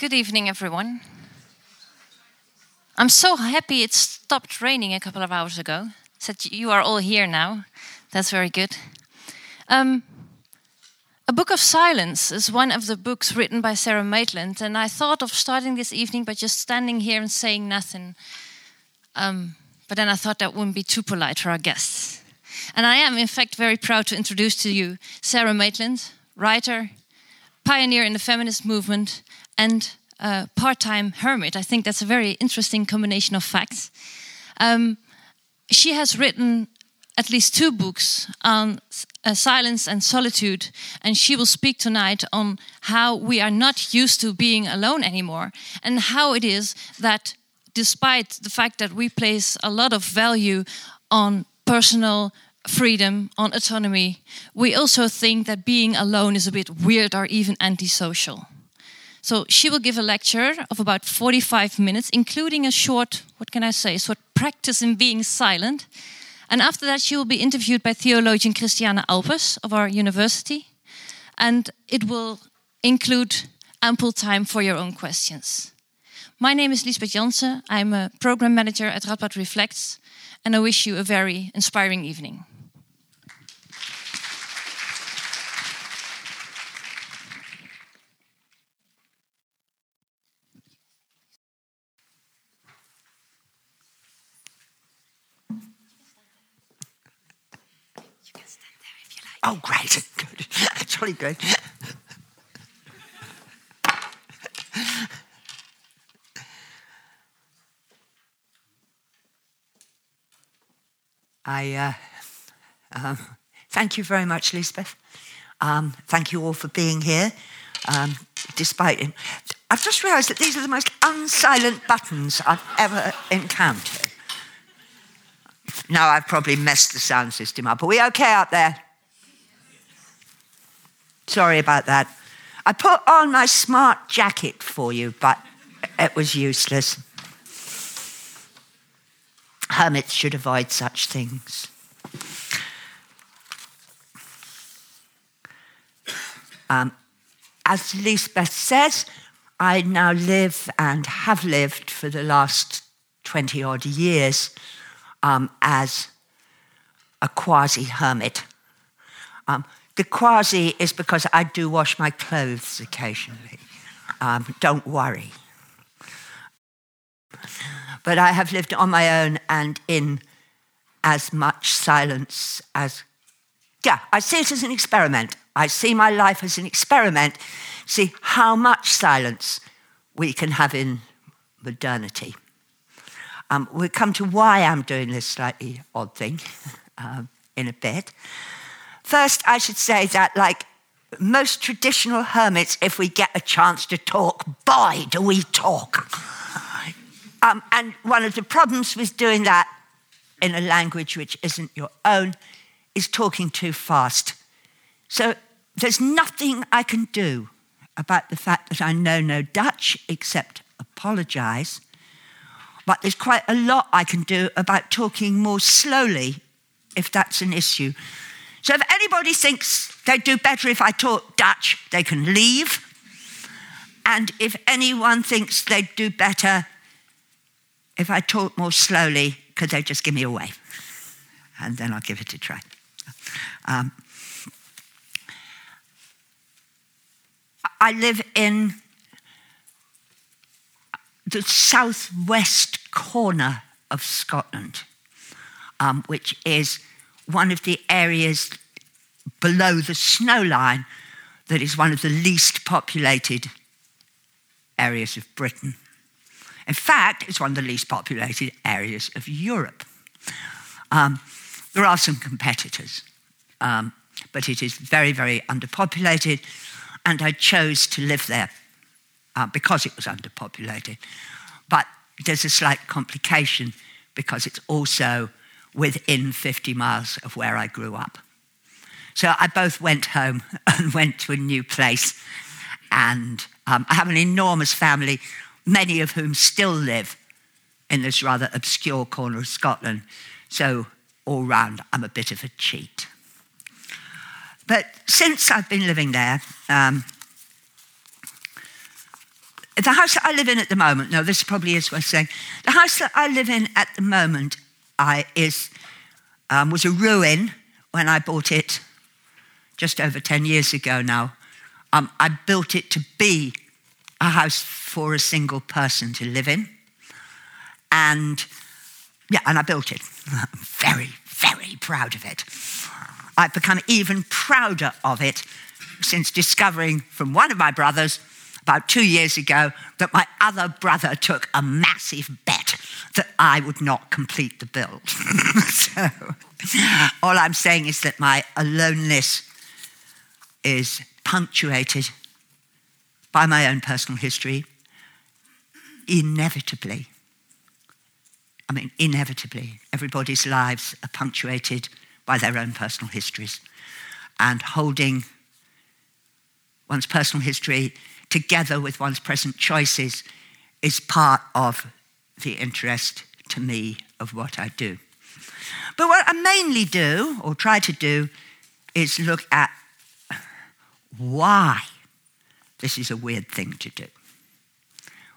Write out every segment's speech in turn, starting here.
Good evening, everyone. I'm so happy it stopped raining a couple of hours ago. That you are all here now. That's very good. Um, a Book of Silence is one of the books written by Sarah Maitland, and I thought of starting this evening by just standing here and saying nothing. Um, but then I thought that wouldn't be too polite for our guests. And I am, in fact, very proud to introduce to you Sarah Maitland, writer, pioneer in the feminist movement, and uh, part time hermit. I think that's a very interesting combination of facts. Um, she has written at least two books on uh, silence and solitude, and she will speak tonight on how we are not used to being alone anymore, and how it is that, despite the fact that we place a lot of value on personal freedom, on autonomy, we also think that being alone is a bit weird or even antisocial. So she will give a lecture of about 45 minutes, including a short, what can I say, sort of practice in being silent. And after that, she will be interviewed by theologian Christiane Alpers of our university. And it will include ample time for your own questions. My name is Lisbeth Jansen. I'm a program manager at Radboud Reflects, and I wish you a very inspiring evening. Oh, great. Good. Jolly good. I uh, um, thank you very much, Lisbeth. Um, thank you all for being here, um, despite it. I've just realised that these are the most unsilent buttons I've ever encountered. Now I've probably messed the sound system up. Are we okay up there? Sorry about that. I put on my smart jacket for you, but it was useless. Hermits should avoid such things. Um, as Lisbeth says, I now live and have lived for the last 20 odd years um, as a quasi hermit. Um, the quasi is because I do wash my clothes occasionally. Um, don't worry. But I have lived on my own and in as much silence as. Yeah, I see it as an experiment. I see my life as an experiment. See how much silence we can have in modernity. Um, we'll come to why I'm doing this slightly odd thing um, in a bit. First, I should say that, like most traditional hermits, if we get a chance to talk, boy, do we talk. Um, and one of the problems with doing that in a language which isn't your own is talking too fast. So there's nothing I can do about the fact that I know no Dutch except apologize. But there's quite a lot I can do about talking more slowly if that's an issue. So if anybody thinks they'd do better if I taught Dutch, they can leave. And if anyone thinks they'd do better if I taught more slowly, could they just give me away? And then I'll give it a try. Um, I live in the southwest corner of Scotland, um, which is one of the areas below the snow line that is one of the least populated areas of Britain. In fact, it's one of the least populated areas of Europe. Um, there are some competitors, um, but it is very, very underpopulated, and I chose to live there uh, because it was underpopulated. But there's a slight complication because it's also within 50 miles of where I grew up. So I both went home and went to a new place. And um, I have an enormous family, many of whom still live in this rather obscure corner of Scotland. So, all round, I'm a bit of a cheat. But since I've been living there, um, the house that I live in at the moment, no, this probably is worth saying. The house that I live in at the moment I, is, um, was a ruin when I bought it just over 10 years ago now. Um, I built it to be a house for a single person to live in. And yeah, and I built it. I'm very, very proud of it. I've become even prouder of it since discovering from one of my brothers about two years ago that my other brother took a massive bet that I would not complete the build. so, all I'm saying is that my aloneness is punctuated by my own personal history, inevitably. I mean, inevitably, everybody's lives are punctuated by their own personal histories. And holding one's personal history together with one's present choices is part of the interest to me of what I do. But what I mainly do, or try to do, is look at why this is a weird thing to do.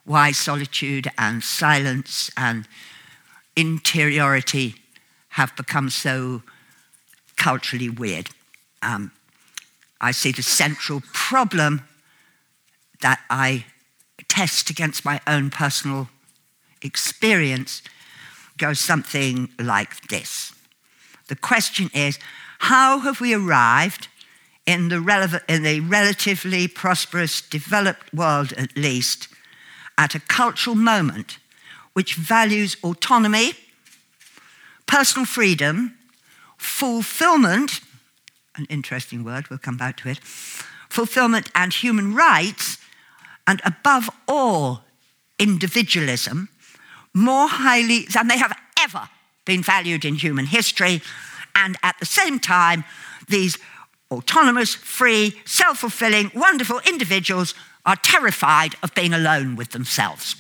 Why solitude and silence and interiority have become so culturally weird. Um, I see the central problem that I test against my own personal experience goes something like this. The question is how have we arrived in the, relevant, in the relatively prosperous, developed world at least, at a cultural moment which values autonomy, personal freedom, fulfillment, an interesting word, we'll come back to it, fulfillment and human rights, and above all, individualism, more highly than they have ever been valued in human history. And at the same time, these autonomous, free, self fulfilling, wonderful individuals are terrified of being alone with themselves.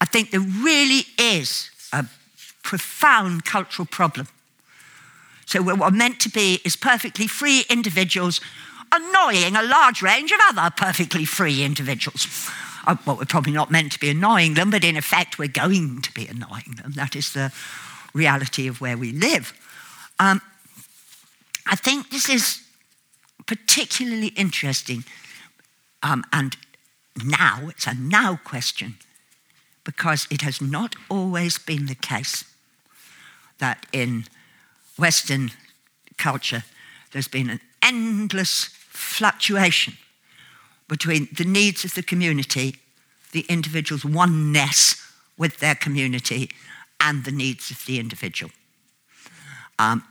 I think there really is a profound cultural problem. So, what we're meant to be is perfectly free individuals annoying a large range of other perfectly free individuals. Uh, well, we're probably not meant to be annoying them, but in effect, we're going to be annoying them. That is the reality of where we live. Um, I think this is particularly interesting, um, and now, it's a now question, because it has not always been the case that in Western culture there's been an endless fluctuation between the needs of the community, the individual's oneness with their community, and the needs of the individual. Um,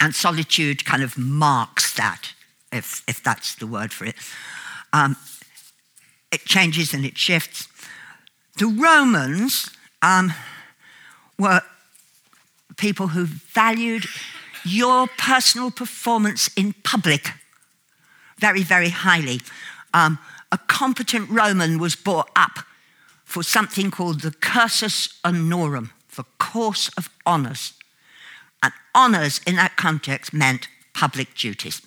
and solitude kind of marks that, if, if that's the word for it. Um, it changes and it shifts. The Romans um, were people who valued your personal performance in public very, very highly. Um, a competent Roman was brought up for something called the cursus honorum, the course of honours. And honours in that context meant public duties.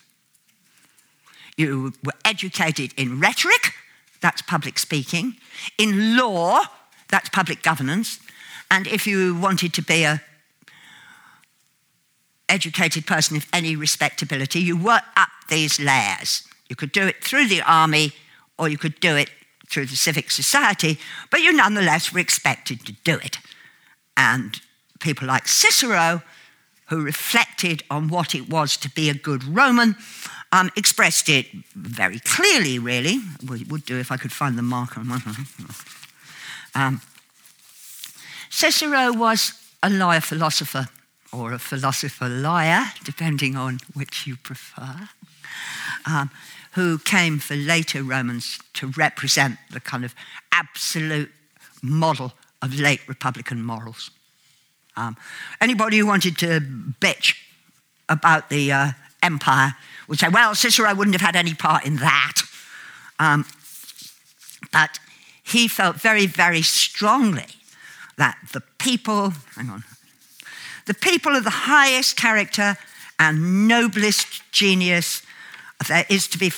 You were educated in rhetoric, that's public speaking, in law, that's public governance, and if you wanted to be a educated person of any respectability, you work up these layers. You could do it through the army or you could do it through the civic society, but you nonetheless were expected to do it. And people like Cicero, who reflected on what it was to be a good Roman, um, expressed it very clearly, really. Well, it would do if I could find the marker. Um, Cicero was a lawyer philosopher or a philosopher liar, depending on which you prefer, um, who came for later Romans to represent the kind of absolute model of late Republican morals. Um, anybody who wanted to bitch about the uh, empire would say, well, Cicero wouldn't have had any part in that. Um, but he felt very, very strongly that the people, hang on, the people of the highest character and noblest genius there is to be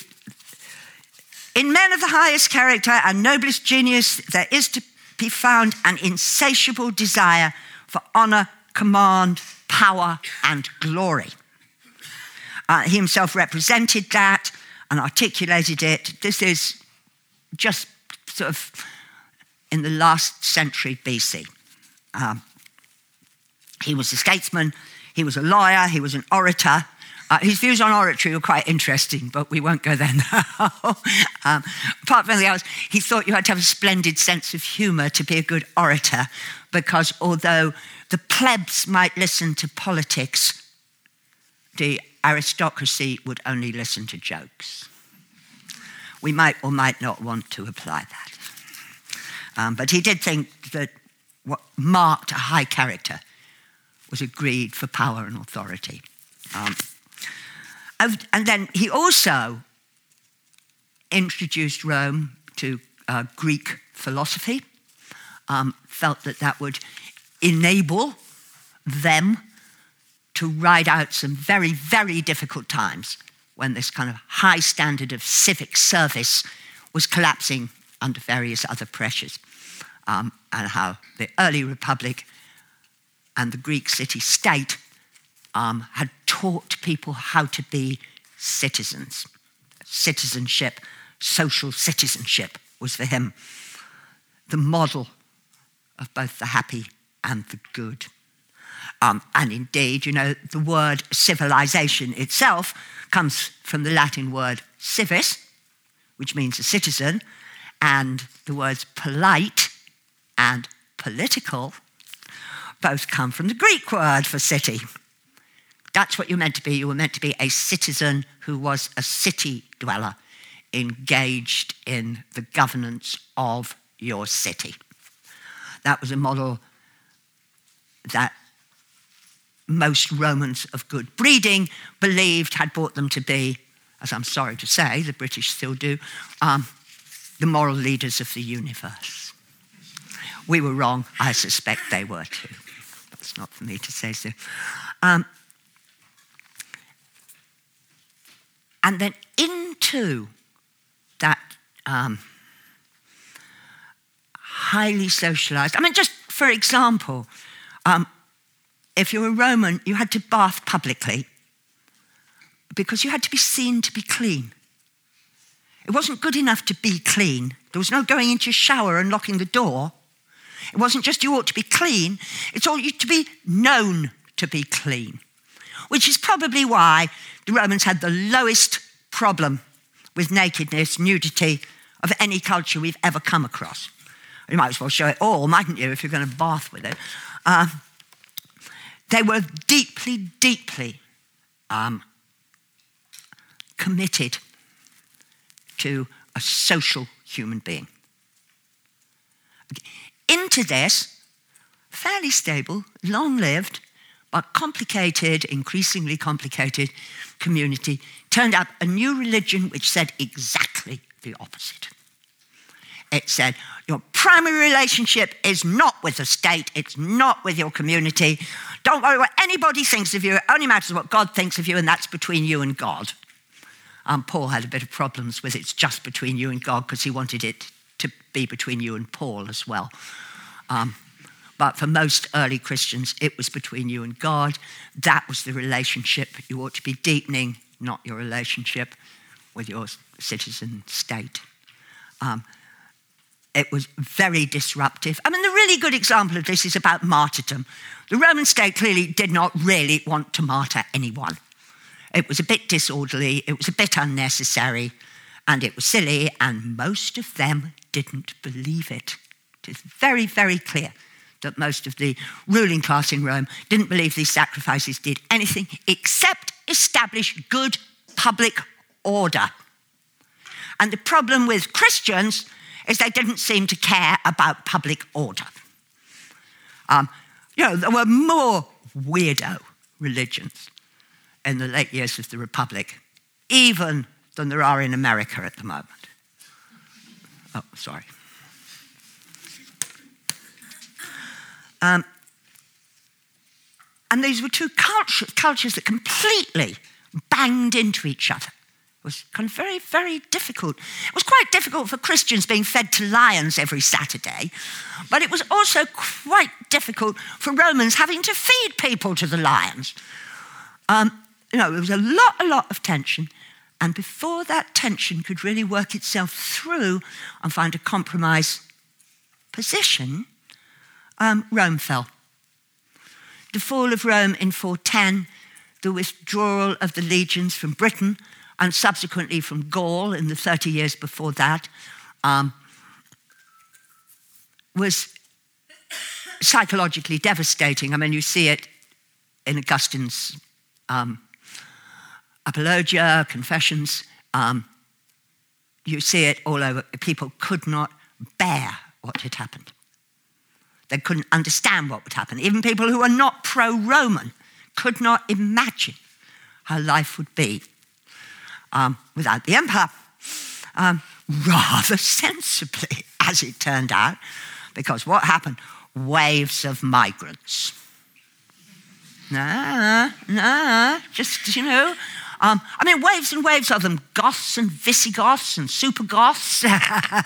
In men of the highest character and noblest genius, there is to be found an insatiable desire for honor, command, power, and glory. Uh, he himself represented that and articulated it. This is just sort of in the last century BC. Um, he was a statesman, he was a lawyer, he was an orator. Uh, his views on oratory were quite interesting, but we won't go there now. um, apart from the others, he thought you had to have a splendid sense of humour to be a good orator, because although the plebs might listen to politics, the aristocracy would only listen to jokes. We might or might not want to apply that. Um, but he did think that what marked a high character was a greed for power and authority. Um, and then he also introduced Rome to uh, Greek philosophy, um, felt that that would enable them to ride out some very, very difficult times when this kind of high standard of civic service was collapsing under various other pressures, um, and how the early republic and the Greek city state um, had taught people how to be citizens. Citizenship, social citizenship was for him the model of both the happy and the good. Um, and indeed, you know, the word civilization itself comes from the Latin word civis, which means a citizen, and the words polite and political both come from the Greek word for city. That's what you're meant to be. You were meant to be a citizen who was a city dweller, engaged in the governance of your city. That was a model that most Romans of good breeding believed had brought them to be, as I'm sorry to say, the British still do, um, the moral leaders of the universe. We were wrong. I suspect they were too. That's not for me to say so. Um, and then into that um, highly socialized, I mean, just for example, um, if you're a Roman, you had to bath publicly because you had to be seen to be clean. It wasn't good enough to be clean. There was no going into your shower and locking the door. It wasn't just you ought to be clean, it's all you to be known to be clean, which is probably why the Romans had the lowest problem with nakedness, nudity of any culture we've ever come across. You might as well show it all, mightn't you, if you're going to bath with it. Uh, they were deeply, deeply um, committed to a social human being. Into this, fairly stable, long lived, but complicated, increasingly complicated community, turned up a new religion which said exactly the opposite. It said, Your primary relationship is not with the state, it's not with your community. Don't worry what anybody thinks of you, it only matters what God thinks of you, and that's between you and God. Um, Paul had a bit of problems with it's just between you and God because he wanted it to be between you and Paul as well. Um, but for most early Christians, it was between you and God. That was the relationship you ought to be deepening, not your relationship with your citizen state. Um, it was very disruptive. I mean, the really good example of this is about martyrdom. The Roman state clearly did not really want to martyr anyone. It was a bit disorderly, it was a bit unnecessary, and it was silly, and most of them didn't believe it. It is very, very clear that most of the ruling class in Rome didn't believe these sacrifices did anything except establish good public order. And the problem with Christians is they didn't seem to care about public order. Um, you know, there were more weirdo religions in the late years of the Republic, even than there are in America at the moment. Oh, sorry. Um, and these were two culture, cultures that completely banged into each other. It was kind of very, very difficult. It was quite difficult for Christians being fed to lions every Saturday, but it was also quite difficult for Romans having to feed people to the lions. Um, you know, there was a lot, a lot of tension. And before that tension could really work itself through and find a compromise position, um, Rome fell. The fall of Rome in 410, the withdrawal of the legions from Britain, and subsequently from Gaul in the 30 years before that, um, was psychologically devastating. I mean, you see it in Augustine's um, Apologia, Confessions. Um, you see it all over. People could not bear what had happened. They couldn't understand what would happen. Even people who were not pro Roman could not imagine how life would be um, without the empire. Um, rather sensibly, as it turned out, because what happened? Waves of migrants. Nah, nah, just, you know, um, I mean, waves and waves of them Goths and Visigoths and super Goths, a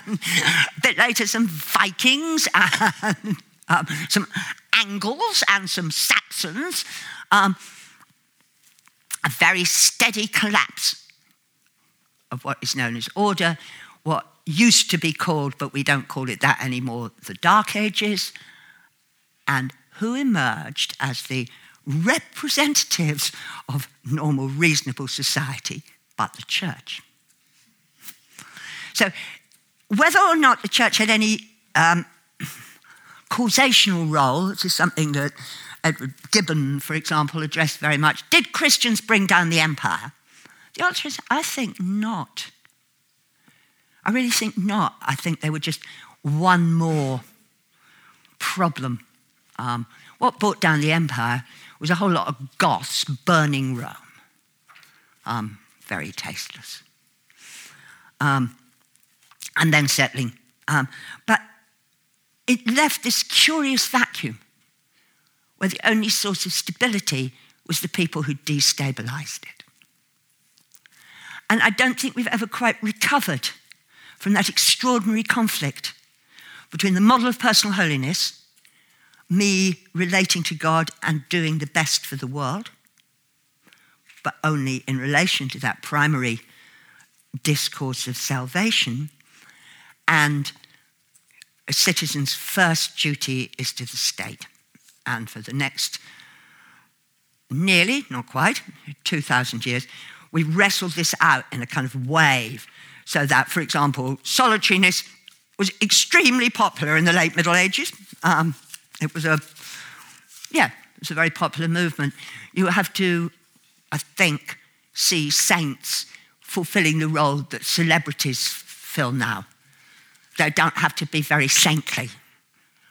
bit later, some Vikings and um, some Angles and some Saxons. Um, a very steady collapse of what is known as order, what used to be called, but we don't call it that anymore, the Dark Ages, and who emerged as the representatives of normal, reasonable society, but the church. So, whether or not the church had any um, causational role, this is something that Edward Gibbon, for example, addressed very much. Did Christians bring down the empire? The answer is I think not. I really think not. I think they were just one more problem. Um, what brought down the empire was a whole lot of Goths burning Rome. Um, very tasteless. Um, and then settling. Um, but it left this curious vacuum where the only source of stability was the people who destabilized it. And I don't think we've ever quite recovered from that extraordinary conflict between the model of personal holiness, me relating to God and doing the best for the world, but only in relation to that primary discourse of salvation, and a citizen's first duty is to the state. And for the next nearly, not quite, 2,000 years, we wrestled this out in a kind of wave. So that, for example, solitariness was extremely popular in the late Middle Ages. Um, it was a, yeah, it was a very popular movement. You have to, I think, see saints fulfilling the role that celebrities fill now. They don't have to be very saintly.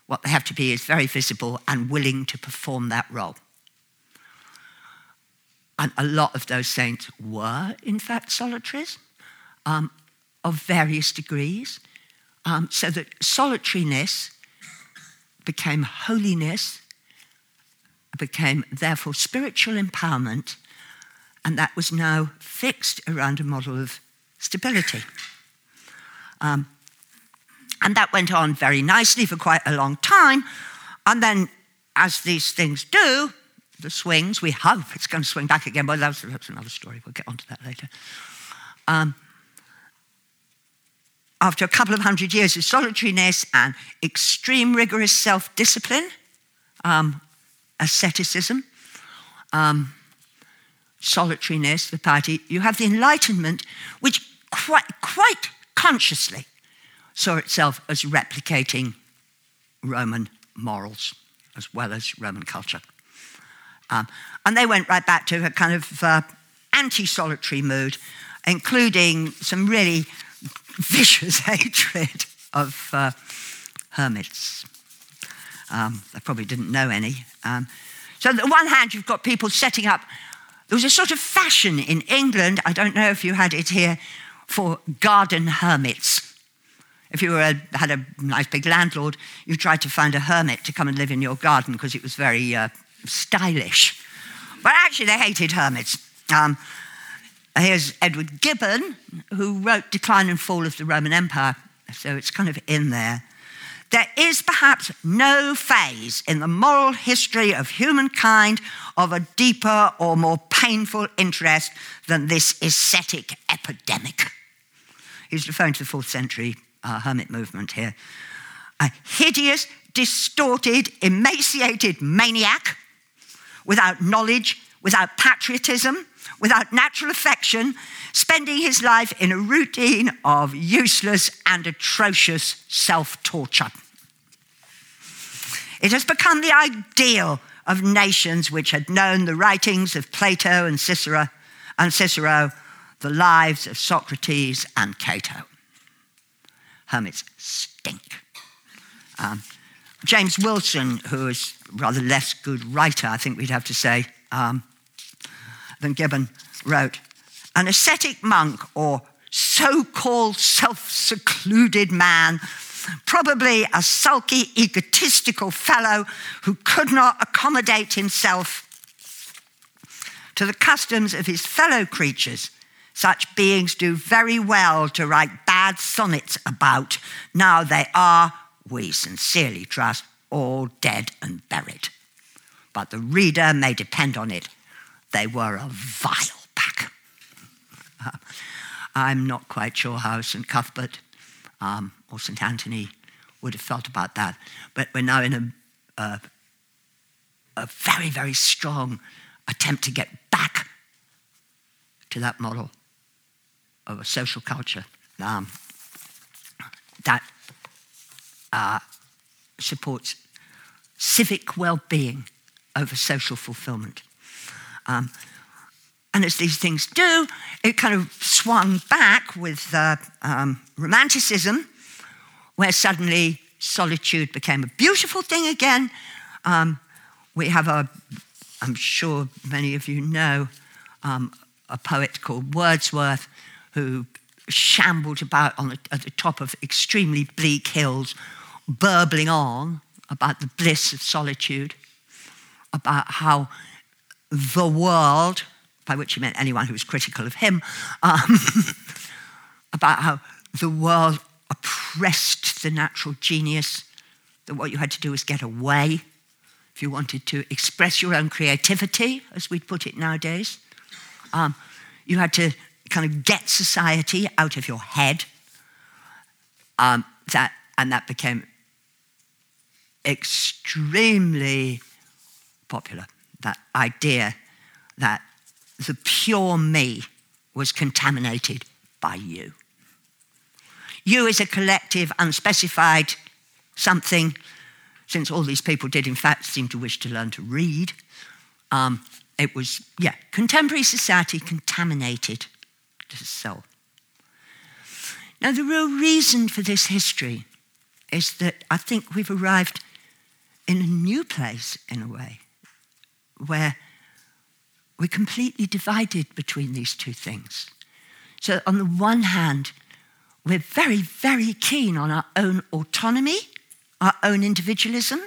What they have to be is very visible and willing to perform that role. And a lot of those saints were, in fact, solitaries um, of various degrees, um, so that solitariness became holiness, became therefore spiritual empowerment, and that was now fixed around a model of stability. Um, and that went on very nicely for quite a long time. And then, as these things do, the swings. We hope it's going to swing back again, but that's, that's another story. We'll get onto that later. Um, after a couple of hundred years of solitariness and extreme rigorous self discipline, um, asceticism, um, solitariness, the piety, you have the Enlightenment, which quite, quite consciously saw itself as replicating Roman morals as well as Roman culture. Um, and they went right back to a kind of uh, anti solitary mood, including some really vicious hatred of uh, hermits. Um, they probably didn't know any. Um, so, on the one hand, you've got people setting up, there was a sort of fashion in England, I don't know if you had it here, for garden hermits. If you a, had a nice big landlord, you tried to find a hermit to come and live in your garden because it was very uh, stylish. But actually, they hated hermits. Um, Here's Edward Gibbon, who wrote Decline and Fall of the Roman Empire, so it's kind of in there. There is perhaps no phase in the moral history of humankind of a deeper or more painful interest than this ascetic epidemic. He's referring to the fourth century uh, hermit movement here. A hideous, distorted, emaciated maniac without knowledge, without patriotism, without natural affection, spending his life in a routine of useless and atrocious self torture. It has become the ideal of nations which had known the writings of Plato and Cicero, and Cicero, the lives of Socrates and Cato. Hermits stink. Um, James Wilson, who is rather less good writer, I think we'd have to say, um, than Gibbon, wrote An ascetic monk or so called self secluded man, probably a sulky, egotistical fellow who could not accommodate himself to the customs of his fellow creatures. Such beings do very well to write bad sonnets about. Now they are, we sincerely trust, all dead and buried. But the reader may depend on it they were a vile pack. Uh, I'm not quite sure how St. Cuthbert um, or St. Anthony would have felt about that, but we're now in a, a, very, very strong attempt to get back to that model of a social culture um, that uh, supports civic well being over social fulfillment. Um, and as these things do, it kind of swung back with uh, um, Romanticism, where suddenly solitude became a beautiful thing again. Um, we have a, I'm sure many of you know, um, a poet called Wordsworth who shambled about the, at the top of extremely bleak hills, burbling on about the bliss of solitude, about how the world, by which he meant anyone who was critical of him, um, about how the world oppressed the natural genius, that what you had to do was get away if you wanted to express your own creativity, as we'd put it nowadays. Um, you had to kind of get society out of your head. Um, that, and that became extremely popular that idea that the pure me was contaminated by you. You is a collective, unspecified something, since all these people did, in fact, seem to wish to learn to read. Um, it was, yeah, contemporary society contaminated the soul. Now, the real reason for this history is that I think we've arrived in a new place, in a way where we're completely divided between these two things. So, on the one hand, we're very, very keen on our own autonomy, our own individualism.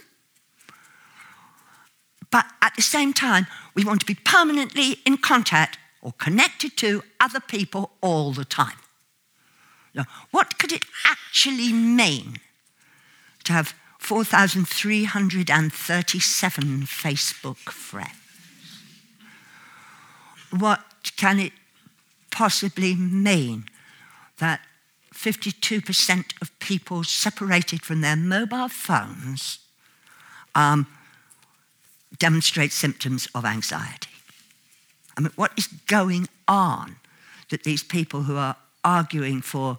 But at the same time, we want to be permanently in contact or connected to other people all the time. Now, what could it actually mean to have 4,337 Facebook friends. What can it possibly mean that 52% of people separated from their mobile phones um, demonstrate symptoms of anxiety? I mean, what is going on that these people who are arguing for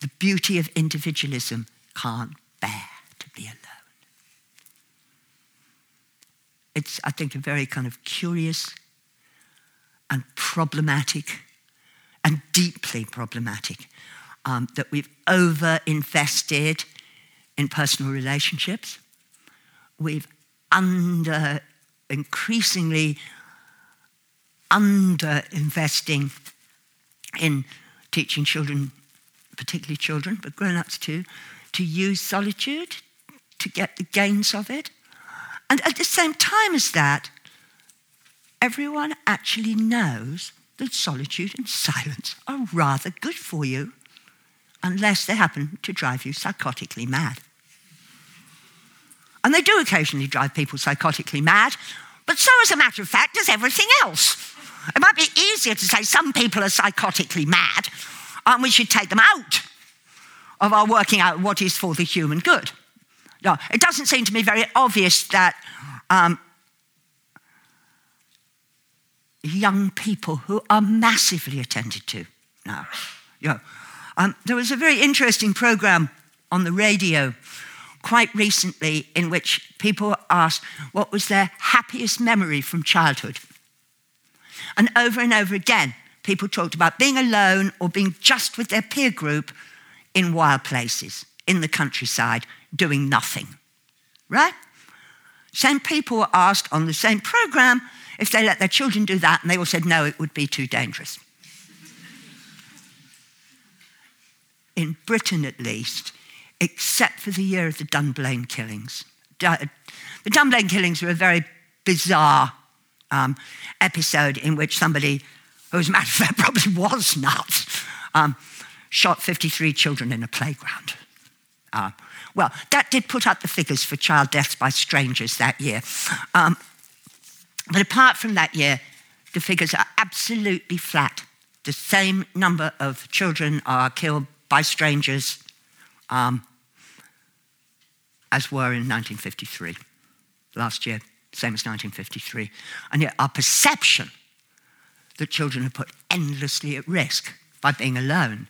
the beauty of individualism can't bear? be alone. It's, I think, a very kind of curious and problematic and deeply problematic um, that we've over invested in personal relationships. We've under increasingly under investing in teaching children, particularly children, but grown ups too, to use solitude, to get the gains of it. And at the same time as that, everyone actually knows that solitude and silence are rather good for you, unless they happen to drive you psychotically mad. And they do occasionally drive people psychotically mad, but so, as a matter of fact, does everything else. It might be easier to say some people are psychotically mad, and we should take them out of our working out what is for the human good. No, it doesn't seem to me very obvious that um, young people who are massively attended to now. Um, there was a very interesting program on the radio quite recently in which people asked what was their happiest memory from childhood. And over and over again, people talked about being alone or being just with their peer group in wild places, in the countryside, doing nothing. Right? Same people were asked on the same program if they let their children do that, and they all said no, it would be too dangerous. in Britain, at least, except for the year of the Dunblane killings. The Dunblane killings were a very bizarre um, episode in which somebody, who, as a matter of fact, probably was nuts, um, shot 53 children in a playground. Uh, well, that did put up the figures for child deaths by strangers that year. Um, but apart from that year, the figures are absolutely flat. The same number of children are killed by strangers um, as were in 1953, last year, same as 1953. And yet, our perception that children are put endlessly at risk by being alone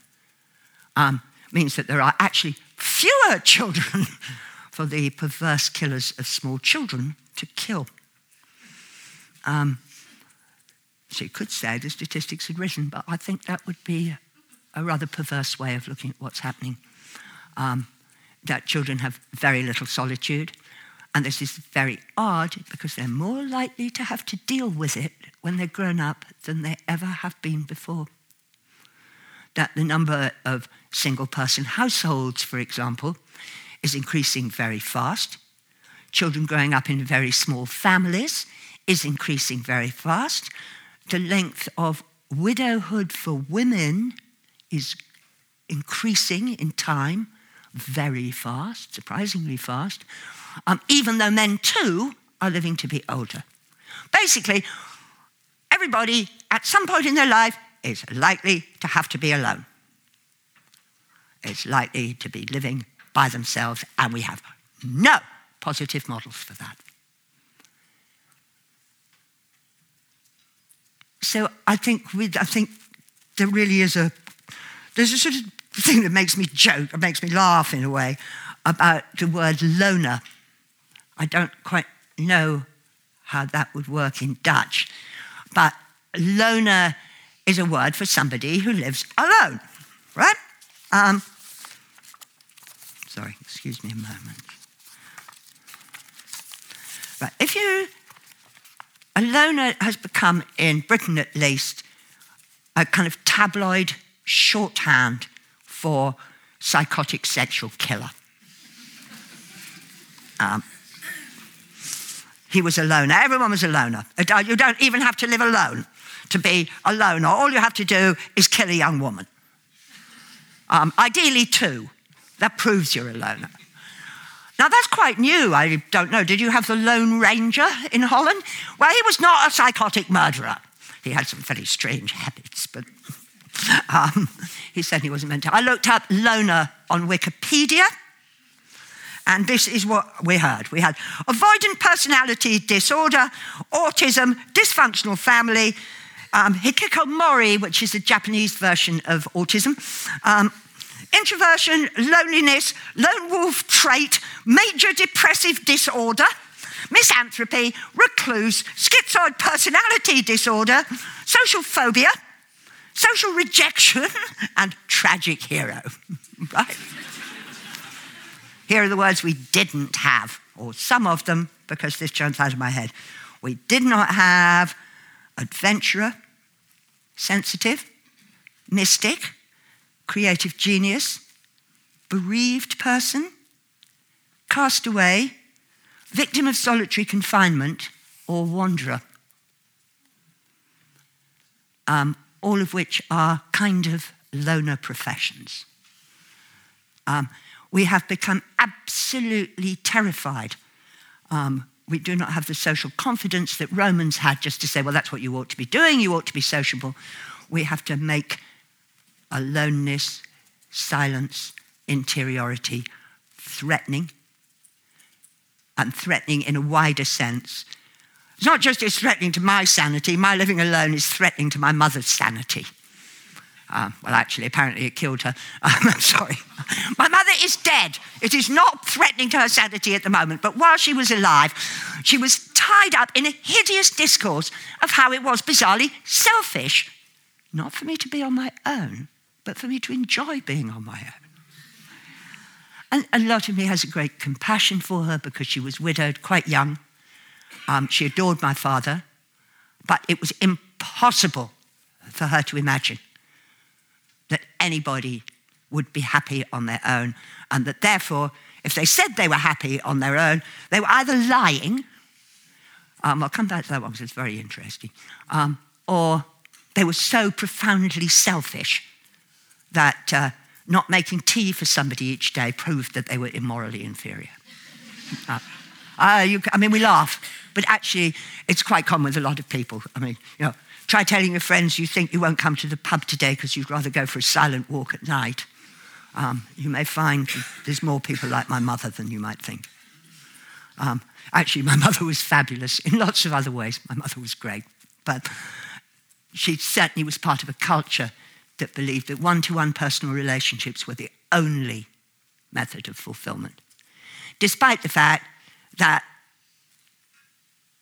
um, means that there are actually fewer children for the perverse killers of small children to kill. Um, so you could say the statistics had risen, but I think that would be a rather perverse way of looking at what's happening. Um, that children have very little solitude, and this is very odd because they're more likely to have to deal with it when they're grown up than they ever have been before. That the number of single person households, for example, is increasing very fast. Children growing up in very small families is increasing very fast. The length of widowhood for women is increasing in time very fast, surprisingly fast, um, even though men too are living to be older. Basically, everybody at some point in their life is likely to have to be alone. Is likely to be living by themselves, and we have no positive models for that. So I think, we, I think there really is a there's a sort of thing that makes me joke, it makes me laugh in a way, about the word loner. I don't quite know how that would work in Dutch, but loner is a word for somebody who lives alone, right? Um, sorry, excuse me a moment. Right, if you, a loner has become, in Britain at least, a kind of tabloid shorthand for psychotic sexual killer. Um, he was a loner. Everyone was a loner. You don't even have to live alone to be a loner. All you have to do is kill a young woman. Um, ideally, two. That proves you're a loner. Now, that's quite new. I don't know. Did you have the Lone Ranger in Holland? Well, he was not a psychotic murderer. He had some very strange habits, but um, he said he wasn't meant to. I looked up loner on Wikipedia, and this is what we heard. We had avoidant personality disorder, autism, dysfunctional family, um, hikikomori, which is the Japanese version of autism, um, introversion, loneliness, lone wolf trait, major depressive disorder, misanthropy, recluse, schizoid personality disorder, social phobia, social rejection, and tragic hero. right? Here are the words we didn't have, or some of them, because this jumps out of my head. We did not have adventurer, sensitive, mystic, creative genius, bereaved person, castaway, victim of solitary confinement, or wanderer. um, all of which are kind of loner professions. Um, we have become absolutely terrified. Um, we do not have the social confidence that Romans had just to say, well, that's what you ought to be doing, you ought to be sociable. We have to make aloneness, silence, interiority threatening, and threatening in a wider sense. It's not just it's threatening to my sanity, my living alone is threatening to my mother's sanity. Um, well, actually, apparently it killed her. I'm sorry. My mother is dead. It is not threatening to her sanity at the moment, but while she was alive, she was tied up in a hideous discourse of how it was bizarrely selfish, not for me to be on my own, but for me to enjoy being on my own. And a lot of me has a great compassion for her because she was widowed quite young. Um, she adored my father, but it was impossible for her to imagine that anybody would be happy on their own, and that therefore, if they said they were happy on their own, they were either lying, um, I'll come back to that one because it's very interesting, um, or they were so profoundly selfish that uh, not making tea for somebody each day proved that they were immorally inferior. Uh, uh, you, I mean, we laugh, but actually, it's quite common with a lot of people. I mean, you know, try telling your friends you think you won't come to the pub today because you'd rather go for a silent walk at night. Um, you may find there's more people like my mother than you might think. Um, actually, my mother was fabulous in lots of other ways. My mother was great, but she certainly was part of a culture that believed that one to one personal relationships were the only method of fulfillment, despite the fact that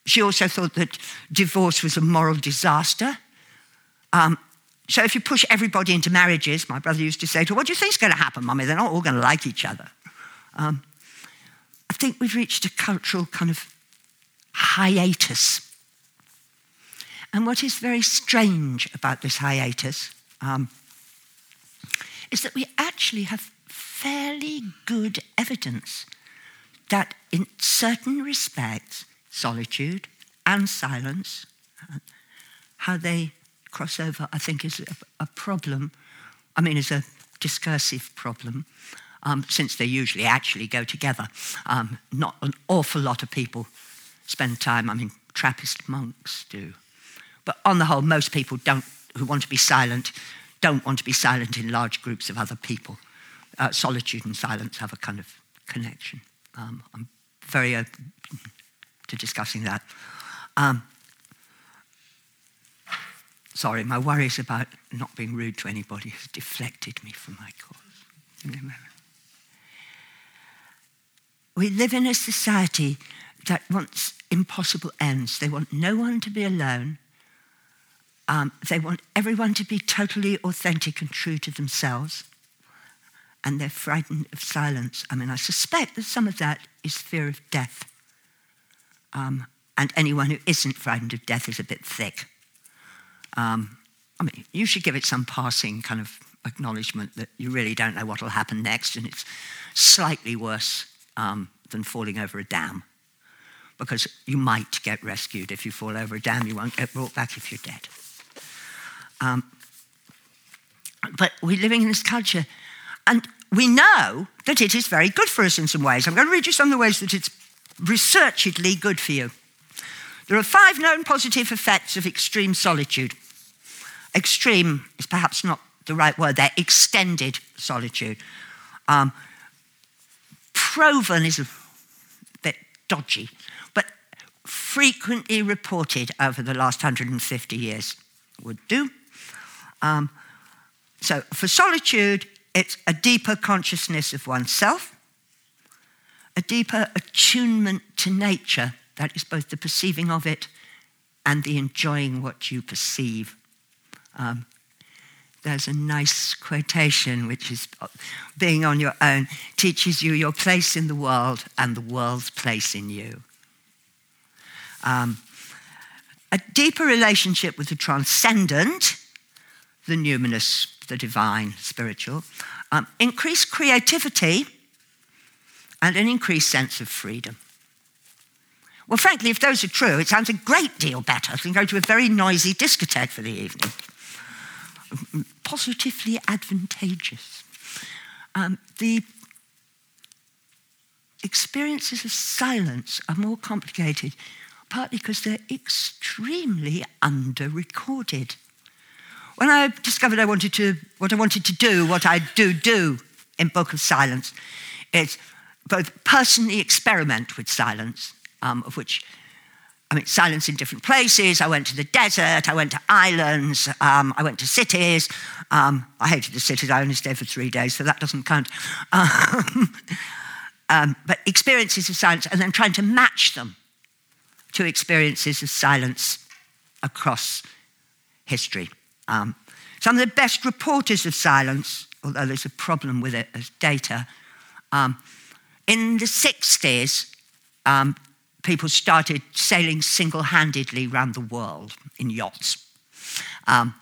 she also thought that divorce was a moral disaster. Um, so if you push everybody into marriages, my brother used to say to her, What do you think is going to happen, mummy? They're not all going to like each other. Um, I think we've reached a cultural kind of hiatus. And what is very strange about this hiatus um, is that we actually have fairly good evidence that in certain respects, solitude and silence, how they cross over, I think, is a, a problem. I mean, is a discursive problem, um, since they usually actually go together. Um, not an awful lot of people spend time, I mean, Trappist monks do. But on the whole, most people don't, who want to be silent don't want to be silent in large groups of other people. Uh, solitude and silence have a kind of connection. Um, I'm very open to discussing that. Um, sorry, my worries about not being rude to anybody has deflected me from my course. We live in a society that wants impossible ends. They want no one to be alone. Um, they want everyone to be totally authentic and true to themselves. And they're frightened of silence. I mean, I suspect that some of that is fear of death. Um, and anyone who isn't frightened of death is a bit thick. Um, I mean, you should give it some passing kind of acknowledgement that you really don't know what will happen next, and it's slightly worse um, than falling over a dam. Because you might get rescued if you fall over a dam, you won't get brought back if you're dead. Um, but we're living in this culture, and we know that it is very good for us in some ways. I'm going to read you some of the ways that it's researchedly good for you. There are five known positive effects of extreme solitude. Extreme is perhaps not the right word there, extended solitude. Um, proven is a bit dodgy, but frequently reported over the last 150 years would do. Um, so for solitude, it's a deeper consciousness of oneself, a deeper attunement to nature, that is both the perceiving of it and the enjoying what you perceive. Um, there's a nice quotation which is being on your own teaches you your place in the world and the world's place in you. Um, a deeper relationship with the transcendent the numinous, the divine, spiritual, um, increased creativity, and an increased sense of freedom. Well, frankly, if those are true, it sounds a great deal better than going to a very noisy discotheque for the evening. positively advantageous. Um, the experiences of silence are more complicated, partly because they're extremely under recorded. When I discovered I wanted to, what I wanted to do, what I do do in Book of Silence, is both personally experiment with silence, um, of which I mean, silence in different places. I went to the desert. I went to islands. Um, I went to cities. Um, I hated the cities. I only stayed for three days, so that doesn't count. Um, um, but experiences of silence, and then trying to match them to experiences of silence across history. Um, some of the best reporters of silence, although there's a problem with it as data, um, in the 60s, um, people started sailing single handedly around the world in yachts. Um,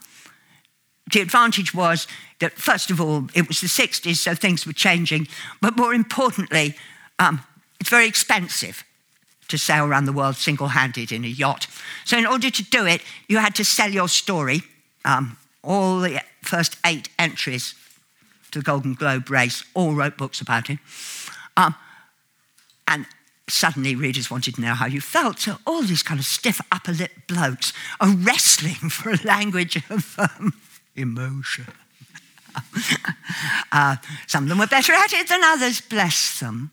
the advantage was that, first of all, it was the 60s, so things were changing. But more importantly, um, it's very expensive to sail around the world single handed in a yacht. So, in order to do it, you had to sell your story. Um, all the first eight entries to the Golden Globe race all wrote books about it. Um, and suddenly readers wanted to know how you felt. So all these kind of stiff upper lip blokes are wrestling for a language of um, emotion. uh, some of them were better at it than others, bless them.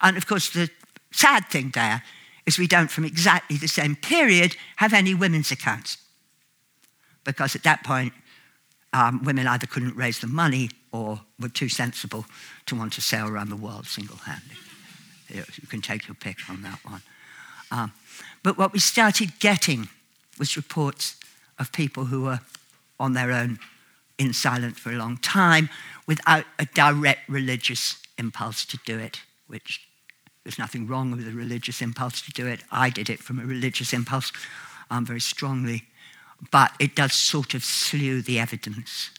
And of course, the sad thing there is we don't, from exactly the same period, have any women's accounts. Because at that point, um, women either couldn't raise the money or were too sensible to want to sail around the world single handed. You can take your pick on that one. Um, but what we started getting was reports of people who were on their own in silence for a long time without a direct religious impulse to do it, which there's nothing wrong with a religious impulse to do it. I did it from a religious impulse um, very strongly, but it does sort of slew the evidence.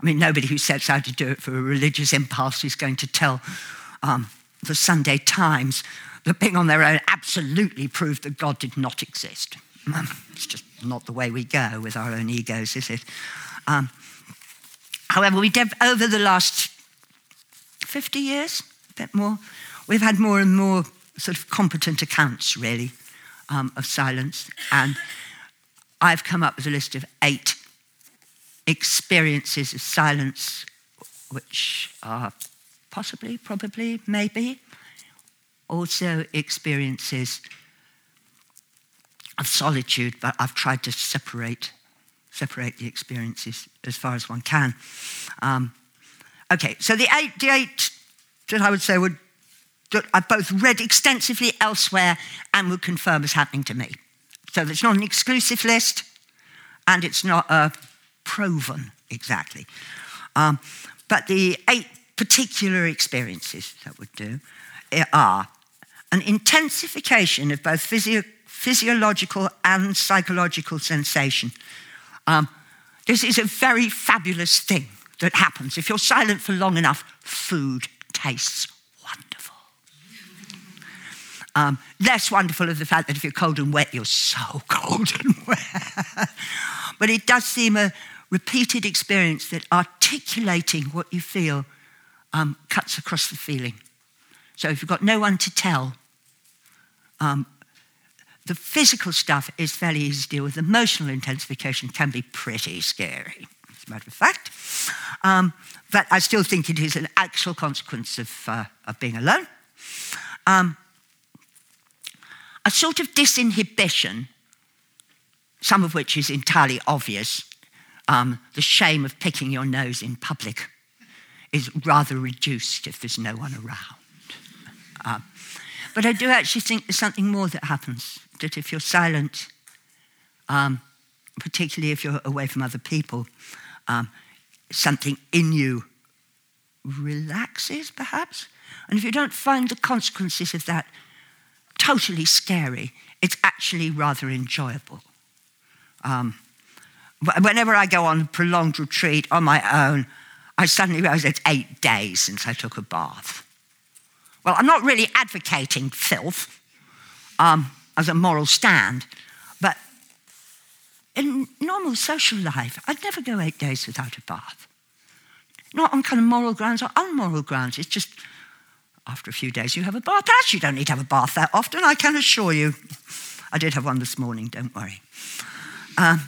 I mean, nobody who sets out to do it for a religious impulse is going to tell um, the Sunday Times that being on their own absolutely proved that God did not exist. Um, it's just not the way we go with our own egos, is it? Um, however, we did, over the last 50 years, a bit more, we've had more and more sort of competent accounts, really, um, of silence. And I've come up with a list of eight experiences of silence which are possibly, probably, maybe, also experiences of solitude, but I've tried to separate, separate the experiences as far as one can. Um, okay, so the eight, the eight that I would say would, that I've both read extensively elsewhere and would confirm as happening to me. So it's not an exclusive list, and it's not a proven exactly. Um, but the eight particular experiences that would do eh, are an intensification of both physio- physiological and psychological sensation. Um, this is a very fabulous thing that happens. If you're silent for long enough, food tastes wonderful. Um, less wonderful is the fact that if you're cold and wet, you're so cold and wet. but it does seem a repeated experience that articulating what you feel um, cuts across the feeling. So if you've got no one to tell, um, the physical stuff is fairly easy to deal with. Emotional intensification can be pretty scary, as a matter of fact. Um, but I still think it is an actual consequence of, uh, of being alone. Um, a sort of disinhibition, some of which is entirely obvious, um, the shame of picking your nose in public is rather reduced if there's no one around. Um, but I do actually think there's something more that happens, that if you're silent, um, particularly if you're away from other people, um, something in you relaxes, perhaps. And if you don't find the consequences of that totally scary, it's actually rather enjoyable. Um, whenever I go on a prolonged retreat on my own, I suddenly realize it's eight days since I took a bath. Well, I'm not really advocating filth um, as a moral stand, but in normal social life, I'd never go eight days without a bath. Not on kind of moral grounds or unmoral grounds. It's just after a few days you have a bath. Actually, you don't need to have a bath that often, I can assure you. I did have one this morning, don't worry. Um,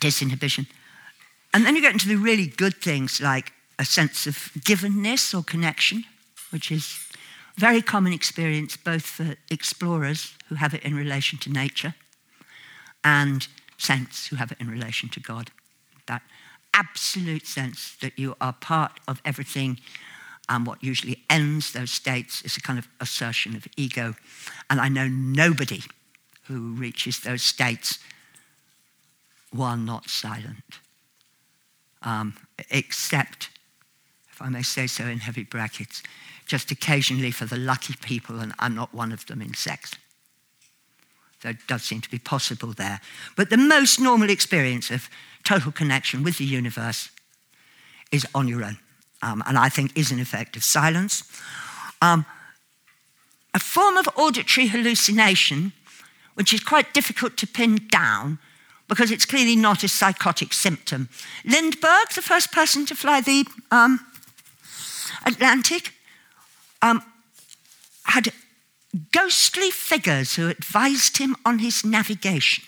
disinhibition. And then you get into the really good things like a sense of givenness or connection, which is very common experience both for explorers who have it in relation to nature and saints who have it in relation to God. That absolute sense that you are part of everything and what usually ends those states is a kind of assertion of ego. And I know nobody who reaches those states while not silent, um, except, if I may say so in heavy brackets, just occasionally for the lucky people, and I'm not one of them in sex. That does seem to be possible there. But the most normal experience of total connection with the universe is on your own, um, and I think is an effect of silence. Um, a form of auditory hallucination, which is quite difficult to pin down because it's clearly not a psychotic symptom. Lindbergh, the first person to fly the um, Atlantic, um, had ghostly figures who advised him on his navigation.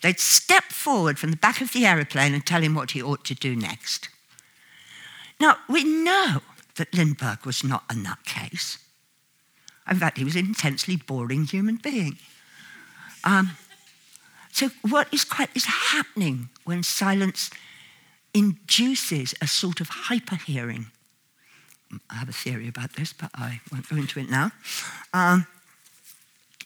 They'd step forward from the back of the aeroplane and tell him what he ought to do next. Now, we know that Lindbergh was not a nutcase. In fact, he was an intensely boring human being. Um, so, what is quite is happening when silence induces a sort of hyper hearing? I have a theory about this, but I won't go into it now. Um,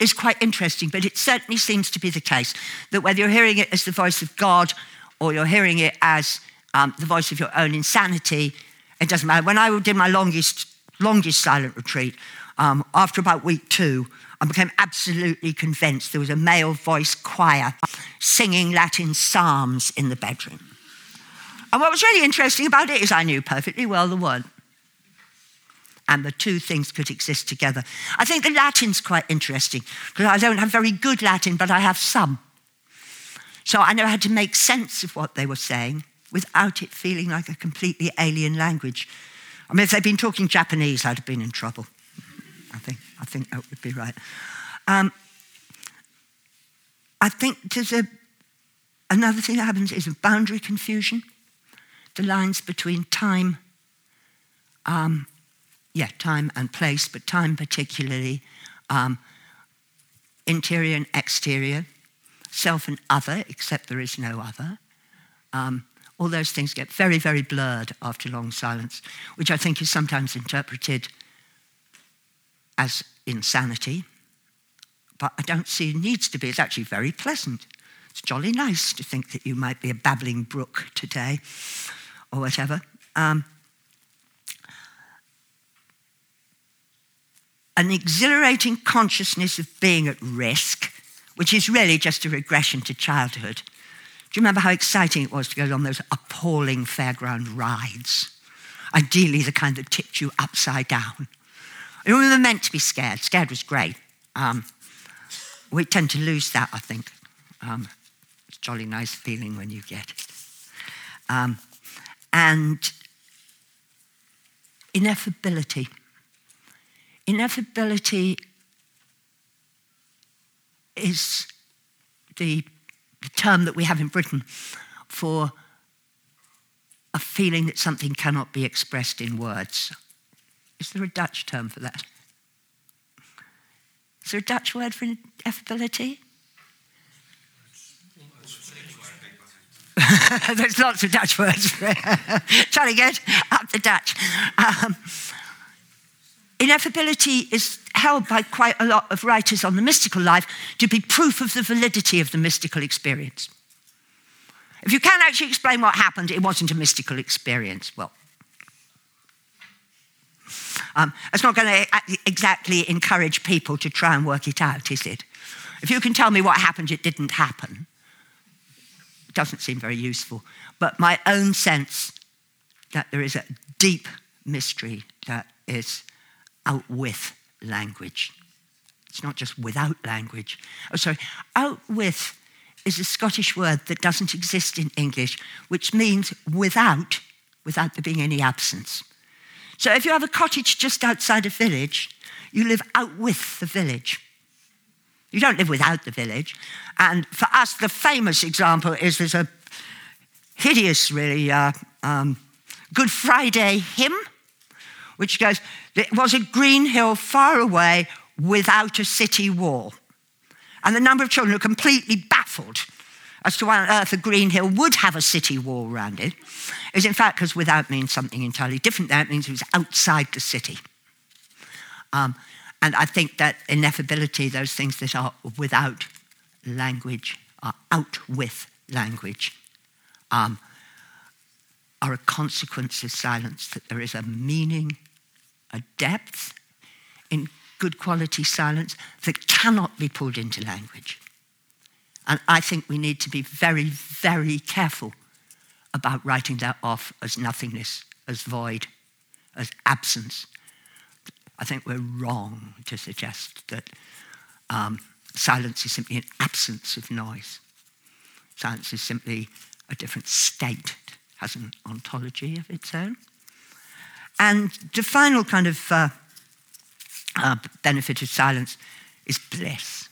is quite interesting, but it certainly seems to be the case that whether you're hearing it as the voice of God or you're hearing it as um, the voice of your own insanity, it doesn't matter. When I did my longest, longest silent retreat, um, after about week two, I became absolutely convinced there was a male voice choir singing Latin psalms in the bedroom. And what was really interesting about it is I knew perfectly well the word and the two things could exist together. I think the Latin's quite interesting because I don't have very good Latin, but I have some. So I know how to make sense of what they were saying without it feeling like a completely alien language. I mean, if they'd been talking Japanese, I'd have been in trouble. I think, I think that would be right. Um, I think there's a, another thing that happens is a boundary confusion. The lines between time um, yeah, time and place, but time particularly, um, interior and exterior, self and other, except there is no other. Um, all those things get very, very blurred after long silence, which I think is sometimes interpreted as insanity. But I don't see it needs to be. It's actually very pleasant. It's jolly nice to think that you might be a babbling brook today or whatever. Um, an exhilarating consciousness of being at risk, which is really just a regression to childhood. Do you remember how exciting it was to go on those appalling fairground rides? Ideally, the kind that tipped you upside down. We were meant to be scared. Scared was great. Um, we tend to lose that, I think. Um, it's a jolly nice feeling when you get it. Um, and ineffability ineffability is the, the term that we have in Britain for a feeling that something cannot be expressed in words. Is there a Dutch term for that? Is there a Dutch word for ineffability? There's lots of Dutch words. Trying to get up the Dutch. Um, Ineffability is held by quite a lot of writers on the mystical life to be proof of the validity of the mystical experience. If you can't actually explain what happened, it wasn't a mystical experience. Well, um, it's not going to exactly encourage people to try and work it out, is it? If you can tell me what happened, it didn't happen. It doesn't seem very useful. But my own sense that there is a deep mystery that is out with language. It's not just without language. Oh, sorry, out with is a Scottish word that doesn't exist in English, which means without, without there being any absence. So if you have a cottage just outside a village, you live out with the village. You don't live without the village. And for us, the famous example is there's a hideous, really, uh, um, Good Friday hymn, which goes, There was a green hill far away without a city wall. And the number of children are completely baffled as to why on earth a green hill would have a city wall around it is in fact because without means something entirely different. That means it was outside the city. Um, and I think that ineffability, those things that are without language, are out with language, um, are a consequence of silence, that there is a meaning, a depth in good quality silence that cannot be pulled into language. And I think we need to be very, very careful about writing that off as nothingness, as void, as absence. I think we're wrong to suggest that um, silence is simply an absence of noise. Silence is simply a different state, it has an ontology of its own. And the final kind of uh, uh, benefit of silence is bliss.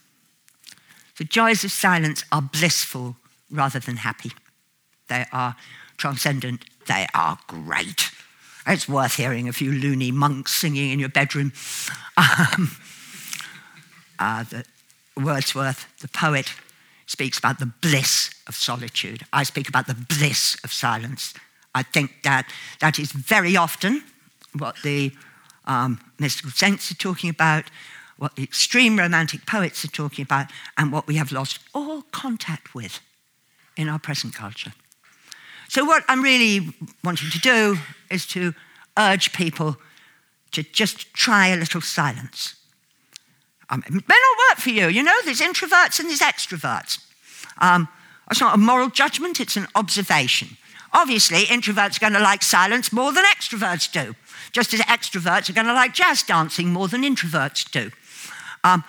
The joys of silence are blissful rather than happy. They are transcendent. They are great. It's worth hearing a few loony monks singing in your bedroom. Um, uh, the Wordsworth, the poet, speaks about the bliss of solitude. I speak about the bliss of silence. I think that that is very often what the um, mystical saints are talking about, what the extreme romantic poets are talking about, and what we have lost all contact with in our present culture. So, what I'm really wanting to do is to urge people to just try a little silence. Um, it may not work for you, you know, there's introverts and there's extroverts. Um, it's not a moral judgment, it's an observation. Obviously, introverts are going to like silence more than extroverts do just as extroverts are going to like jazz dancing more than introverts do. Um,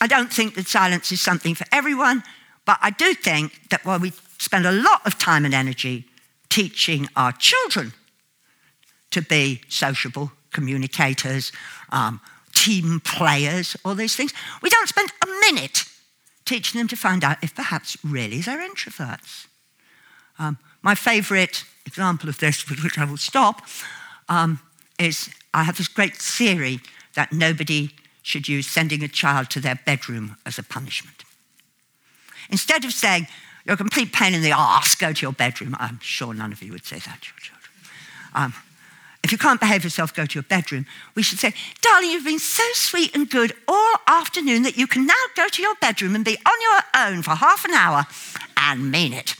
I don't think that silence is something for everyone, but I do think that while we spend a lot of time and energy teaching our children to be sociable communicators, um, team players, all those things, we don't spend a minute teaching them to find out if perhaps really they're introverts. Um, my favourite example of this, with which I will stop, um, is I have this great theory that nobody should use sending a child to their bedroom as a punishment. Instead of saying, you're a complete pain in the arse, go to your bedroom, I'm sure none of you would say that to your children. Um, if you can't behave yourself, go to your bedroom. We should say, darling, you've been so sweet and good all afternoon that you can now go to your bedroom and be on your own for half an hour and mean it.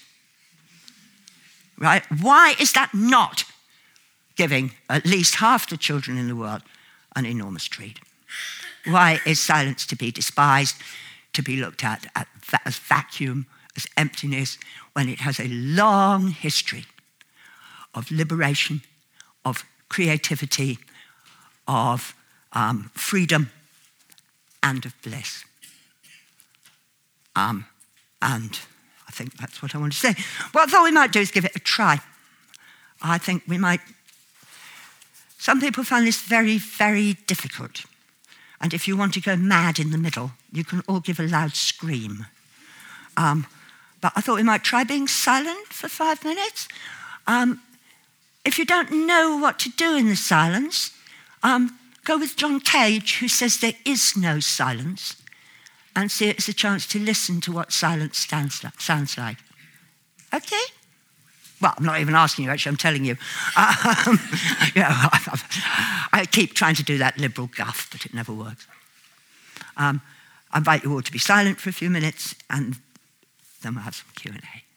Right? Why is that not giving at least half the children in the world an enormous treat. Why is silence to be despised, to be looked at as vacuum, as emptiness, when it has a long history of liberation, of creativity, of um, freedom, and of bliss? Um, and I think that's what I want to say. What I thought we might do is give it a try. I think we might some people find this very, very difficult. And if you want to go mad in the middle, you can all give a loud scream. Um, but I thought we might try being silent for five minutes. Um, if you don't know what to do in the silence, um, go with John Cage, who says there is no silence, and see it as a chance to listen to what silence sounds like. Okay? Well, I'm not even asking you, actually, I'm telling you. Um, you know, I, I, keep trying to do that liberal guff, but it never works. Um, I invite you all to be silent for a few minutes, and then we'll have some Q&A.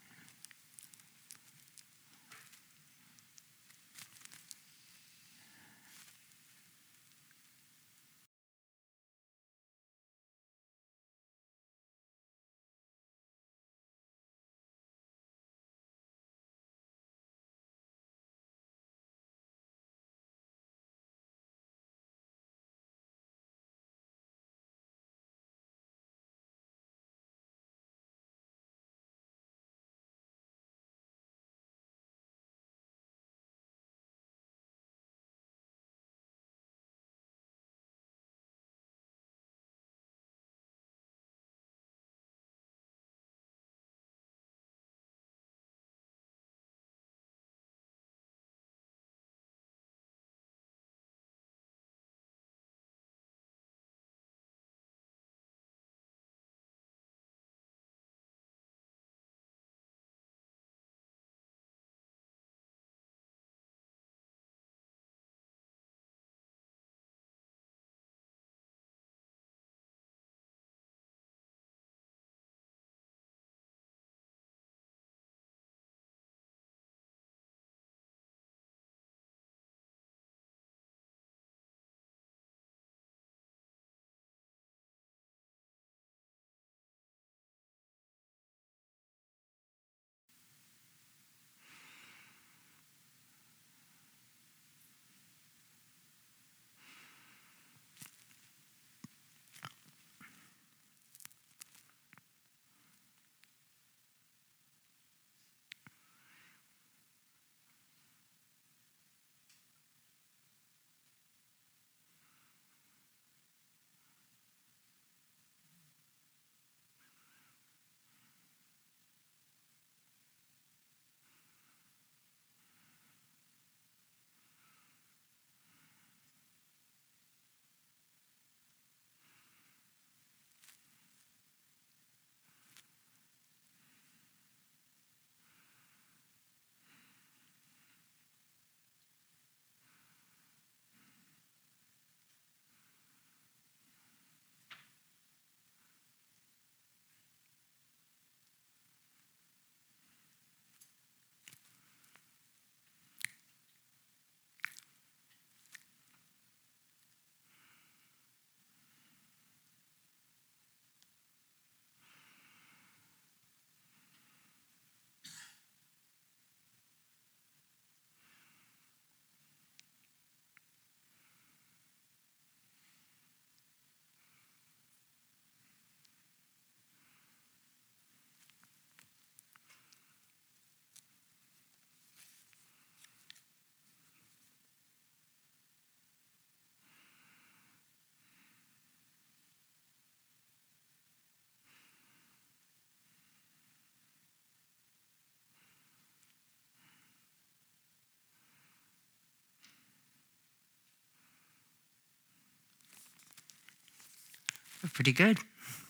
Pretty good.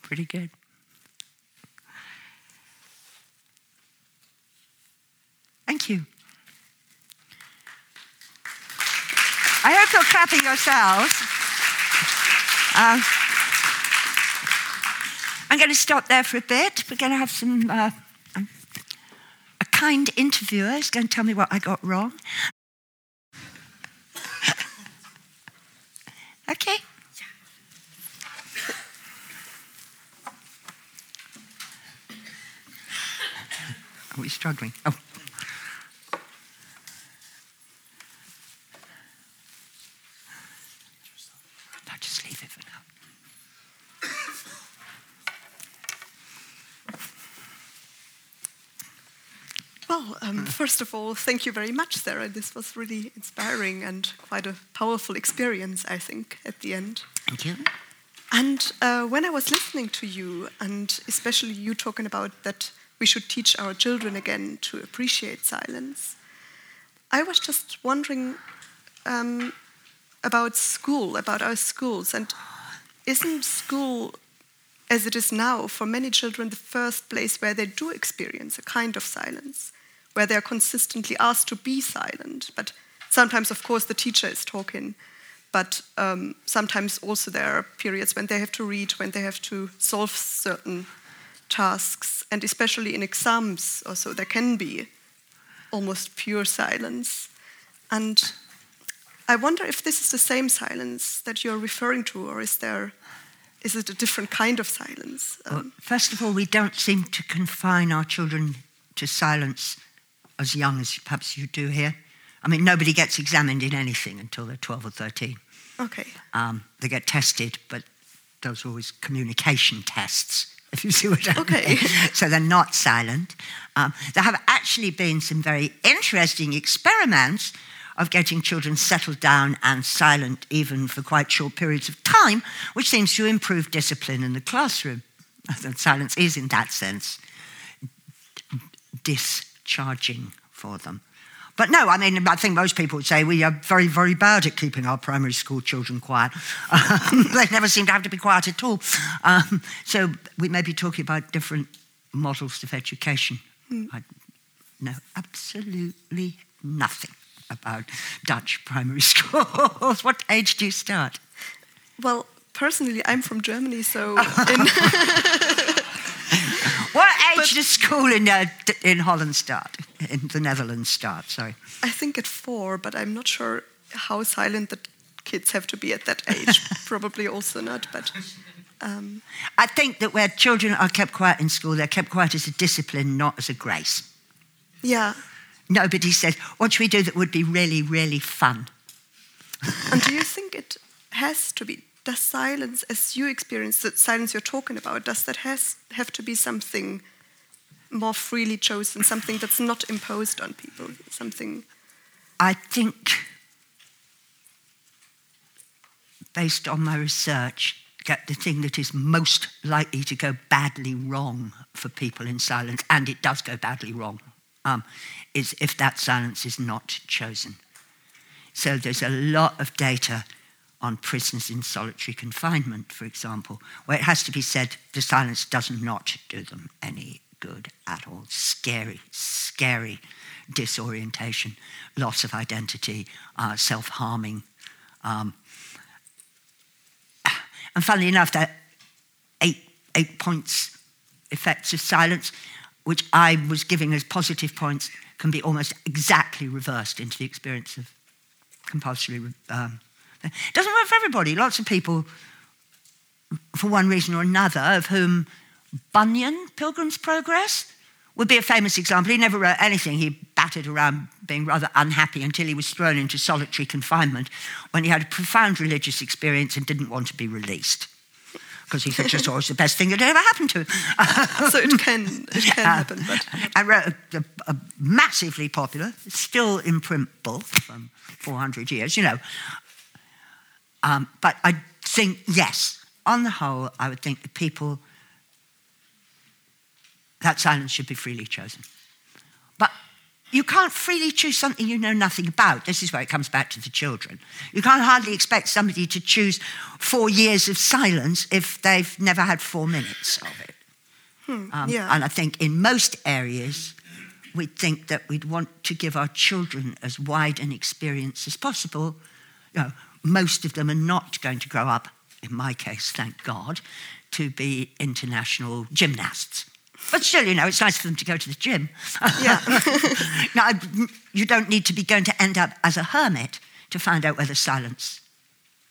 Pretty good. Thank you. I hope you're clapping yourselves. Um, I'm going to stop there for a bit. We're going to have some. Uh, a kind interviewer is going to tell me what I got wrong. okay. Are we struggling? Oh. Just leave it for now. Well, um, first of all, thank you very much, Sarah. This was really inspiring and quite a powerful experience, I think, at the end. Thank you. And uh, when I was listening to you, and especially you talking about that we should teach our children again to appreciate silence, I was just wondering um, about school, about our schools, and isn't school as it is now for many children the first place where they do experience a kind of silence, where they are consistently asked to be silent. But sometimes, of course, the teacher is talking, but um, sometimes also there are periods when they have to read, when they have to solve certain tasks, and especially in exams, also there can be almost pure silence. And I wonder if this is the same silence that you're referring to, or is there is it a different kind of silence? Um, Well, first of all, we don't seem to confine our children to silence as young as perhaps you do here. I mean, nobody gets examined in anything until they're 12 or 13. okay. Um, they get tested, but those are always communication tests, if you see what I Okay. mean. so they're not silent. Um, there have actually been some very interesting experiments of getting children settled down and silent even for quite short periods of time, which seems to improve discipline in the classroom. Silence is, in that sense, discharging for them. But no, I mean, I think most people would say we are very, very bad at keeping our primary school children quiet. Um, they never seem to have to be quiet at all. Um, so we may be talking about different models of education. I know absolutely nothing about Dutch primary schools. what age do you start? Well, personally, I'm from Germany, so in, What age does school in, uh, in Holland start? In the Netherlands start, sorry. I think at four, but I'm not sure how silent the kids have to be at that age. Probably also not, but um, I think that where children are kept quiet in school, they're kept quiet as a discipline, not as a grace. yeah. Nobody says, what should we do that would be really, really fun? And do you think it has to be? Does silence, as you experience the silence you're talking about, does that has have to be something more freely chosen, something that's not imposed on people, something? I think, based on my research, that the thing that is most likely to go badly wrong for people in silence, and it does go badly wrong, um, is if that silence is not chosen. So there's a lot of data on prisoners in solitary confinement, for example, where it has to be said the silence does not do them any good at all. Scary, scary disorientation, loss of identity, uh, self harming. Um, and funnily enough, that eight, eight points effects of silence, which I was giving as positive points, can be almost exactly reversed into the experience of compulsory. Um, it doesn't work for everybody. Lots of people, for one reason or another, of whom Bunyan, Pilgrim's Progress, would be a famous example. He never wrote anything. He battered around being rather unhappy until he was thrown into solitary confinement when he had a profound religious experience and didn't want to be released. Because he said just thought it was the best thing that ever happened to him. So it can it can happen, but I wrote a, a, a massively popular, still in print book from 400 years, you know. Um, but I think, yes, on the whole, I would think that people, that silence should be freely chosen. But you can't freely choose something you know nothing about. This is where it comes back to the children. You can't hardly expect somebody to choose four years of silence if they've never had four minutes of it. Hmm, Um, yeah. And I think in most areas, we'd think that we'd want to give our children as wide an experience as possible. You know, most of them are not going to grow up, in my case, thank God, to be international gymnasts. But still, you know, it's nice for them to go to the gym. Yeah. now, you don't need to be going to end up as a hermit to find out whether silence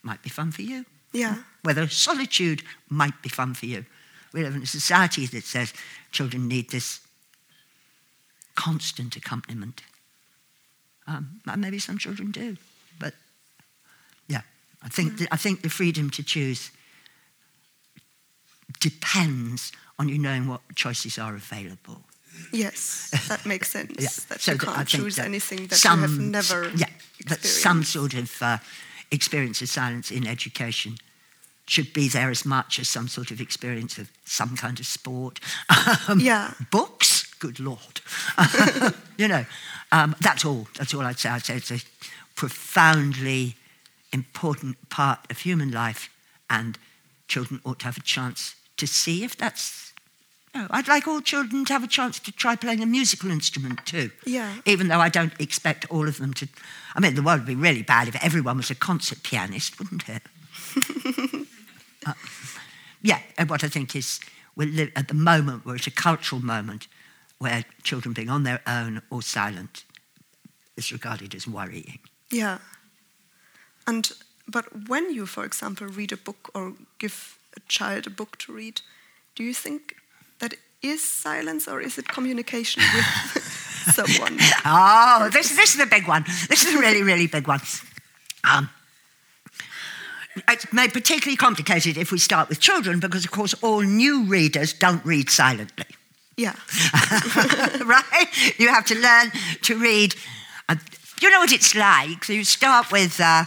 might be fun for you yeah. whether solitude might be fun for you. We live in a society that says children need this constant accompaniment. Um, and maybe some children do, I think, the, I think the freedom to choose depends on you knowing what choices are available. Yes, that makes sense. Yeah, That so you can't choose that anything that some, you have never yeah, that some sort of uh, experience of silence in education should be there as much as some sort of experience of some kind of sport. Um, Yeah. Books, good lord. you know, um, that's all. That's all I'd say. I'd say it's a profoundly important part of human life, and children ought to have a chance to see if that's. No, I'd like all children to have a chance to try playing a musical instrument too. Yeah. Even though I don't expect all of them to. I mean, the world would be really bad if everyone was a concert pianist, wouldn't it? Uh, yeah, and what I think is, we're li- at the moment, we're at a cultural moment where children being on their own or silent is regarded as worrying. Yeah. And but when you, for example, read a book or give a child a book to read, do you think that is silence or is it communication with someone? Oh, this, this is a big one. This is a really, really big one. Um, it's made particularly complicated if we start with children because, of course, all new readers don't read silently. Yeah. right? You have to learn to read. Uh, you know what it's like? So you start with. Uh,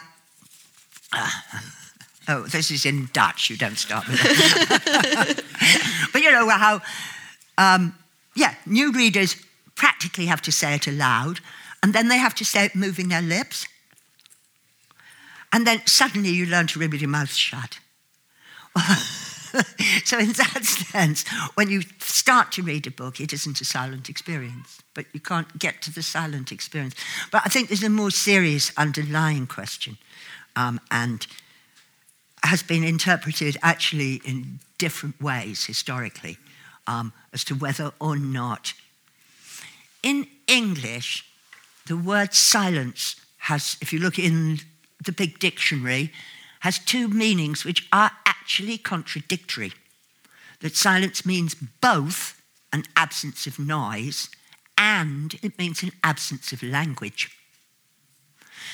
oh, this is in Dutch. You don't start with it. but you know how, um, yeah, new readers practically have to say it aloud, and then they have to say it moving their lips. And then suddenly you learn to read with your mouth shut. so, in that sense, when you start to read a book, it isn't a silent experience, but you can't get to the silent experience. But I think there's a more serious underlying question, um, and has been interpreted actually in different ways historically um, as to whether or not. In English, the word silence has, if you look in the big dictionary, has two meanings which are actually contradictory. That silence means both an absence of noise and it means an absence of language.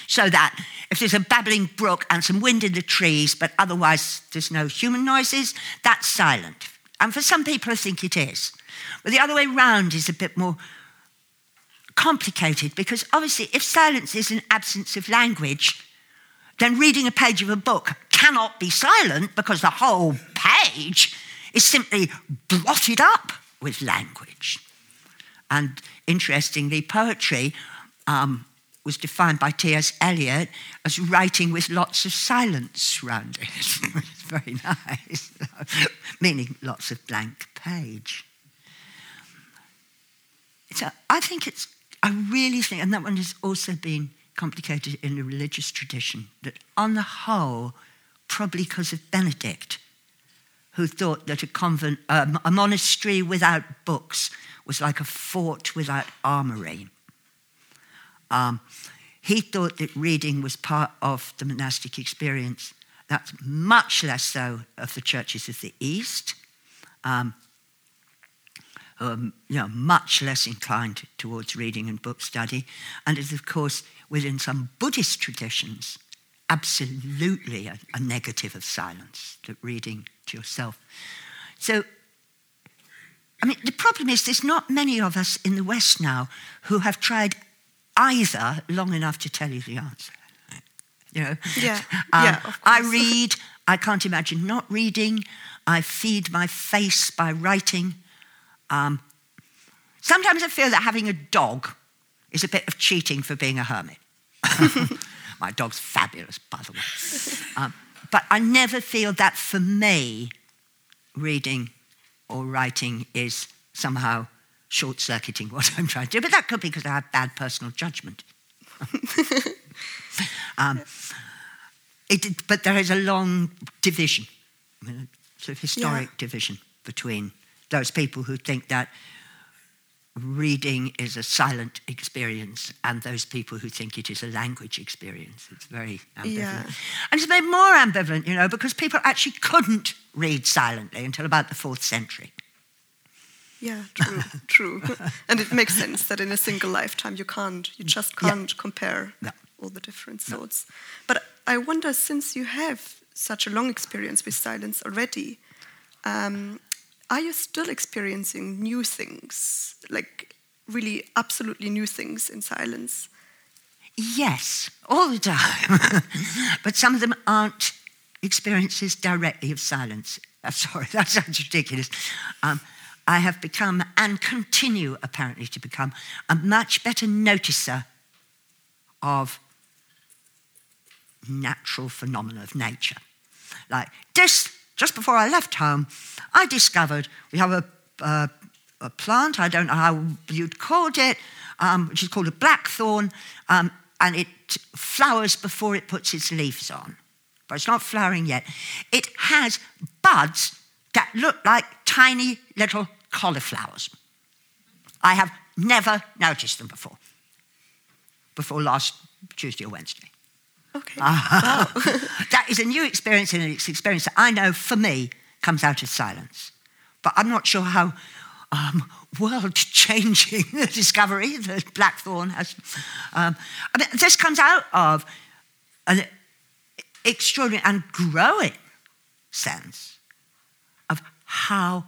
So that if there's a babbling brook and some wind in the trees, but otherwise there's no human noises, that's silent. And for some people, I think it is. But the other way round is a bit more complicated because obviously, if silence is an absence of language, then reading a page of a book cannot be silent because the whole page is simply blotted up with language. And interestingly, poetry um, was defined by T.S. Eliot as writing with lots of silence around it. it's very nice, meaning lots of blank page. So I think it's, I really think, and that one has also been complicated in the religious tradition, that on the whole, probably because of Benedict, who thought that a convent, um, a monastery without books was like a fort without armory. Um, he thought that reading was part of the monastic experience. That's much less so of the churches of the East, um, who are you know, much less inclined towards reading and book study, and is, of course, within some Buddhist traditions, absolutely a, a negative of silence, that reading to yourself. So, I mean, the problem is there's not many of us in the West now who have tried either long enough to tell you the answer. You know? Yeah, Um, yeah, I read, I can't imagine not reading. I feed my face by writing. Um, sometimes I feel that having a dog is a bit of cheating for being a hermit. My dog's fabulous, by the way. Um, but I never feel that for me, reading or writing is somehow short circuiting what I'm trying to do. But that could be because I have bad personal judgment. um, it, but there is a long division, sort of historic yeah. division between those people who think that reading is a silent experience and those people who think it is a language experience. It's very ambivalent. Yeah. And it's made more ambivalent, you know, because people actually couldn't read silently until about the fourth century. Yeah, true, true. And it makes sense that in a single lifetime you can't, you just can't yeah. compare yeah. all the different thoughts. But I wonder, since you have such a long experience with silence already, um, are you still experiencing new things, like really absolutely new things in silence? Yes, all the time. but some of them aren't experiences directly of silence. I'm sorry, that sounds ridiculous. Um, I have become and continue apparently to become a much better noticer of natural phenomena of nature. Like this just before I left home, I discovered we have a, a, a plant, I don't know how you'd call it, um, which is called a blackthorn, um, and it flowers before it puts its leaves on. But it's not flowering yet. It has buds that look like tiny little cauliflowers. I have never noticed them before, before last Tuesday or Wednesday. Okay. wow. that is a new experience, and it's an experience that I know for me comes out of silence. But I'm not sure how um, world changing the discovery that Blackthorn has. Um, I mean, this comes out of an extraordinary and growing sense of how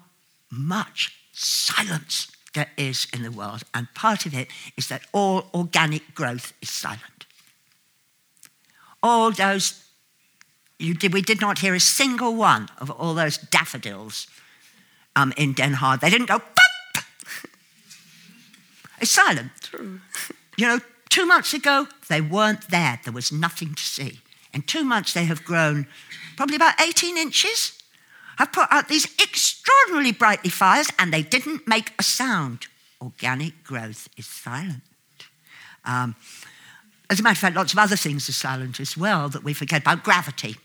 much silence there is in the world. And part of it is that all organic growth is silent all those, did, we did not hear a single one of all those daffodils um, in Den Haag. They didn't go, Pop! it's silent. You know, two months ago, they weren't there. There was nothing to see. In two months, they have grown probably about 18 inches, have put out these extraordinarily brightly fires, and they didn't make a sound. Organic growth is silent. Um, as a matter of fact, lots of other things are silent as well that we forget about. Gravity.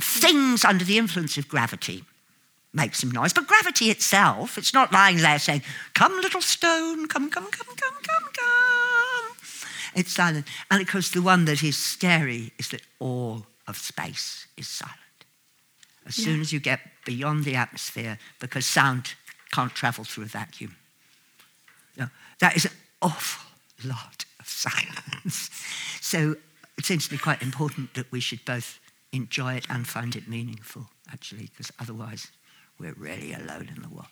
things under the influence of gravity make some noise, but gravity itself, it's not lying there saying, Come, little stone, come, come, come, come, come, come. It's silent. And of course, the one that is scary is that all of space is silent. As yeah. soon as you get beyond the atmosphere, because sound can't travel through a vacuum. That is an awful lot of silence. So it seems to me quite important that we should both enjoy it and find it meaningful, actually, because otherwise we're really alone in the world.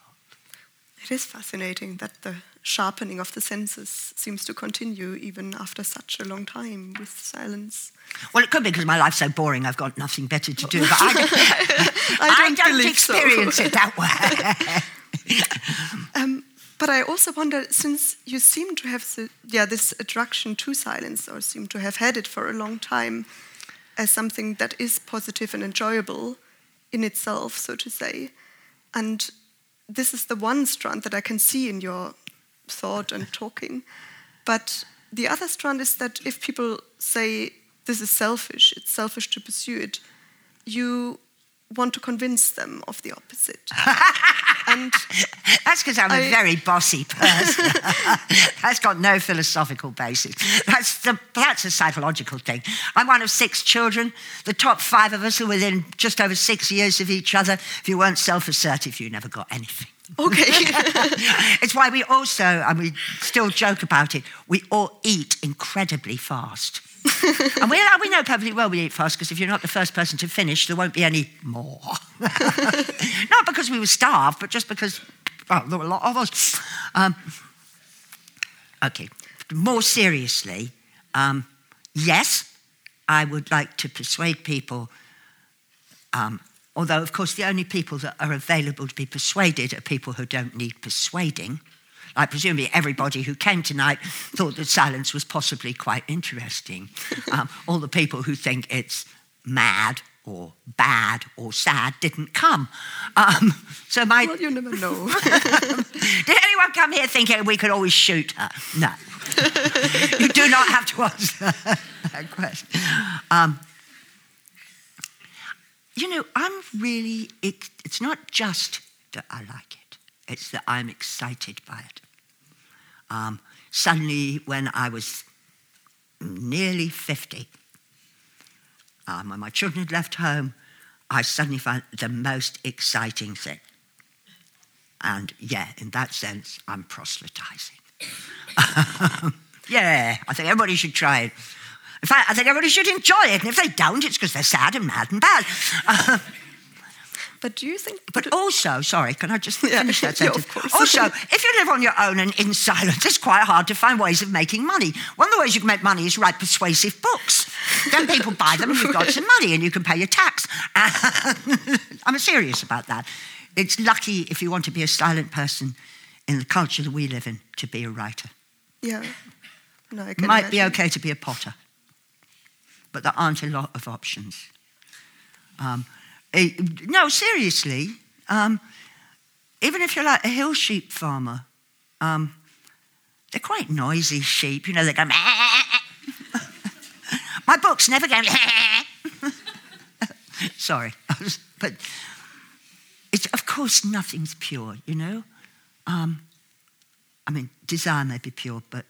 It is fascinating that the sharpening of the senses seems to continue even after such a long time with silence. Well, it could be because my life's so boring, I've got nothing better to do, but I don't, I don't, I don't experience so. it that way. um, but I also wonder, since you seem to have the, yeah, this attraction to silence, or seem to have had it for a long time as something that is positive and enjoyable in itself, so to say, and this is the one strand that I can see in your thought and talking. But the other strand is that if people say this is selfish, it's selfish to pursue it, you want to convince them of the opposite. and that's because I'm I, a very bossy person. that's got no philosophical basis. That's, the, that's a psychological thing. I'm one of six children. The top five of us are within just over six years of each other. If you weren't self assertive, you never got anything. Okay. it's why we also, and we still joke about it, we all eat incredibly fast. and we, we know perfectly well we eat fast because if you're not the first person to finish, there won't be any more. not because we were starved, but just because well, there were a lot of us. Um, okay, more seriously, um, yes, I would like to persuade people, um, although, of course, the only people that are available to be persuaded are people who don't need persuading. Like, presumably, everybody who came tonight thought that silence was possibly quite interesting. Um, all the people who think it's mad or bad or sad didn't come. Um, so my. Well, you never know. Did anyone come here thinking we could always shoot her? No. you do not have to answer that question. Um, you know, I'm really, it, it's not just that I like it, it's that I'm excited by it. Um, suddenly, when I was nearly 50, um, when my children had left home, I suddenly found the most exciting thing. And yeah, in that sense, I'm proselytizing. yeah, I think everybody should try it. In fact, I think everybody should enjoy it. And if they don't, it's because they're sad and mad and bad. But do you think. but also, sorry, can I just Yeah, finish that yeah, of sentence? course. also, if you live on your own and in silence, it's quite hard to find ways of making money. One of the ways you can make money is write persuasive books. Then people buy them and you've got some money and you can pay your tax. I'm serious about that. It's lucky if you want to be a silent person in the culture that we live in to be a writer. Yeah. No, I It might be okay to be a potter, but there aren't a lot of options. Um, no, seriously, um, even if you're like a hill sheep farmer, um, they're quite noisy sheep. You know, they go. My books never go. Sorry, but it's of course nothing's pure. You know, um, I mean, desire may be pure, but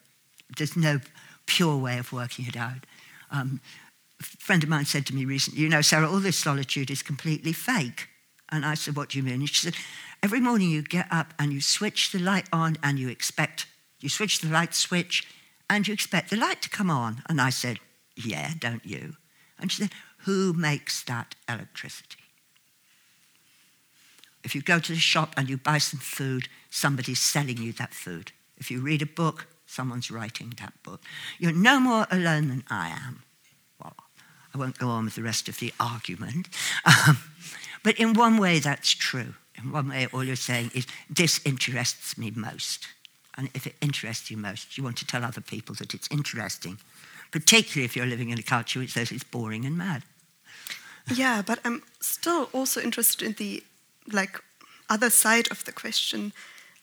there's no pure way of working it out. Um, a friend of mine said to me recently, You know, Sarah, all this solitude is completely fake. And I said, What do you mean? And she said, Every morning you get up and you switch the light on and you expect, you switch the light switch and you expect the light to come on. And I said, Yeah, don't you? And she said, Who makes that electricity? If you go to the shop and you buy some food, somebody's selling you that food. If you read a book, someone's writing that book. You're no more alone than I am. I won't go on with the rest of the argument. Um, but in one way, that's true. In one way, all you're saying is, this interests me most. And if it interests you most, you want to tell other people that it's interesting, particularly if you're living in a culture which says it's boring and mad. Yeah, but I'm still also interested in the like other side of the question.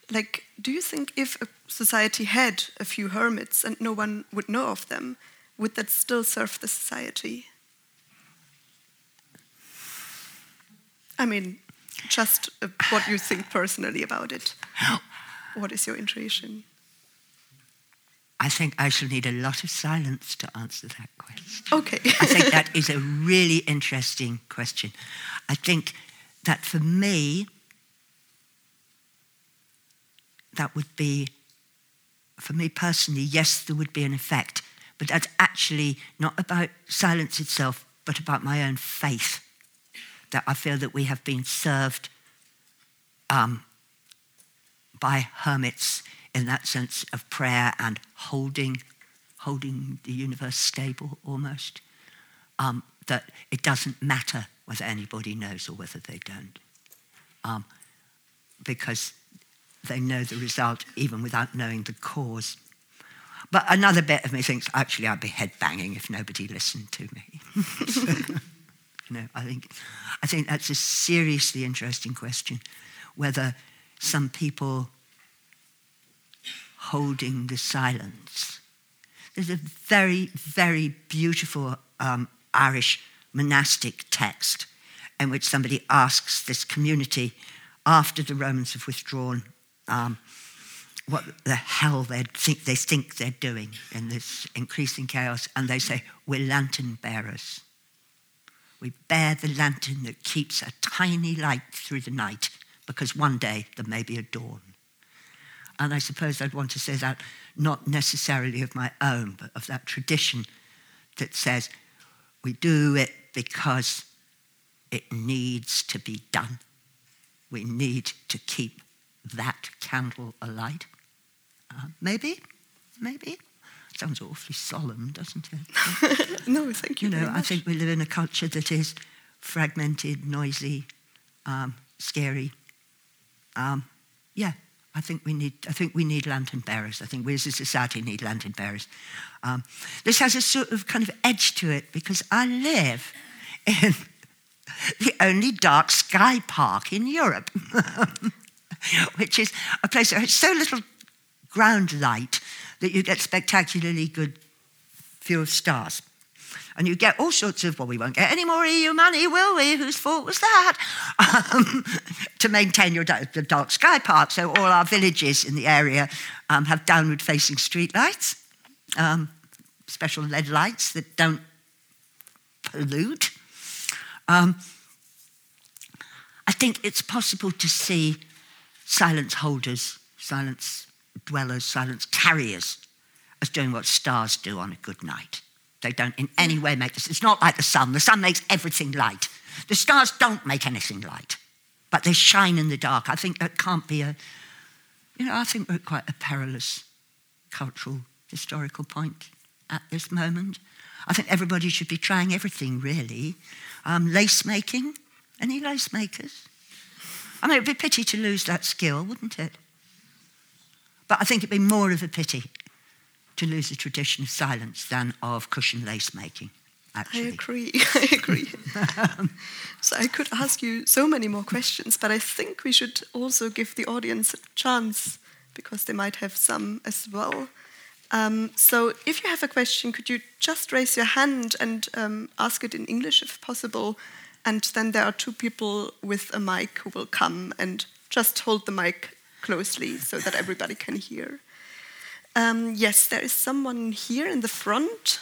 Like, do you think if a society had a few hermits and no one would know of them, would that still serve the society? I mean, just uh, what you think personally about it. What is your intuition? I think I shall need a lot of silence to answer that question. Okay. I think that is a really interesting question. I think that for me, that would be, for me personally, yes, there would be an effect, but that's actually not about silence itself, but about my own faith. That I feel that we have been served um, by hermits in that sense of prayer and holding, holding the universe stable almost. Um, that it doesn't matter whether anybody knows or whether they don't, um, because they know the result even without knowing the cause. But another bit of me thinks actually I'd be headbanging if nobody listened to me. Know, I think, I think that's a seriously interesting question, whether some people holding the silence. There's a very, very beautiful um, Irish monastic text in which somebody asks this community after the Romans have withdrawn um, what the hell they think, they think they're doing in this increasing chaos, and they say, We're lantern bearers. We bear the lantern that keeps a tiny light through the night because one day there may be a dawn. And I suppose I'd want to say that not necessarily of my own, but of that tradition that says we do it because it needs to be done. We need to keep that candle alight. Uh, maybe, maybe. Sounds awfully solemn, doesn't it? no, thank you. You know, I think we live in a culture that is fragmented, noisy, um, scary. Um, yeah, I think we need, I think we need lantern bearers. I think we as a society need lantern bearers. Um, this has a sort of kind of edge to it because I live in the only dark sky park in Europe, which is a place that has so little ground light that you get spectacularly good view of stars. And you get all sorts of, well, we won't get any more EU money, will we? Whose fault was that? Um, to maintain your the dark sky park. So all our villages in the area um, have downward facing street lights, um, special LED lights that don't pollute. Um, I think it's possible to see silence holders, silence dwellers, silence carriers as doing what stars do on a good night. They don't in any way make this. It's not like the sun. The sun makes everything light. The stars don't make anything light, but they shine in the dark. I think that can't be a, you know, I think we're quite a perilous cultural, historical point at this moment. I think everybody should be trying everything, really. Um, lace making. Any lace makers? I mean, it'd be a pity to lose that skill, wouldn't it? But I think it'd be more of a pity to lose the tradition of silence than of cushion lace making. Actually. I agree. I agree. so I could ask you so many more questions, but I think we should also give the audience a chance because they might have some as well. Um, so if you have a question, could you just raise your hand and um, ask it in English if possible? And then there are two people with a mic who will come and just hold the mic closely so that everybody can hear. Um, yes, there is someone here in the front.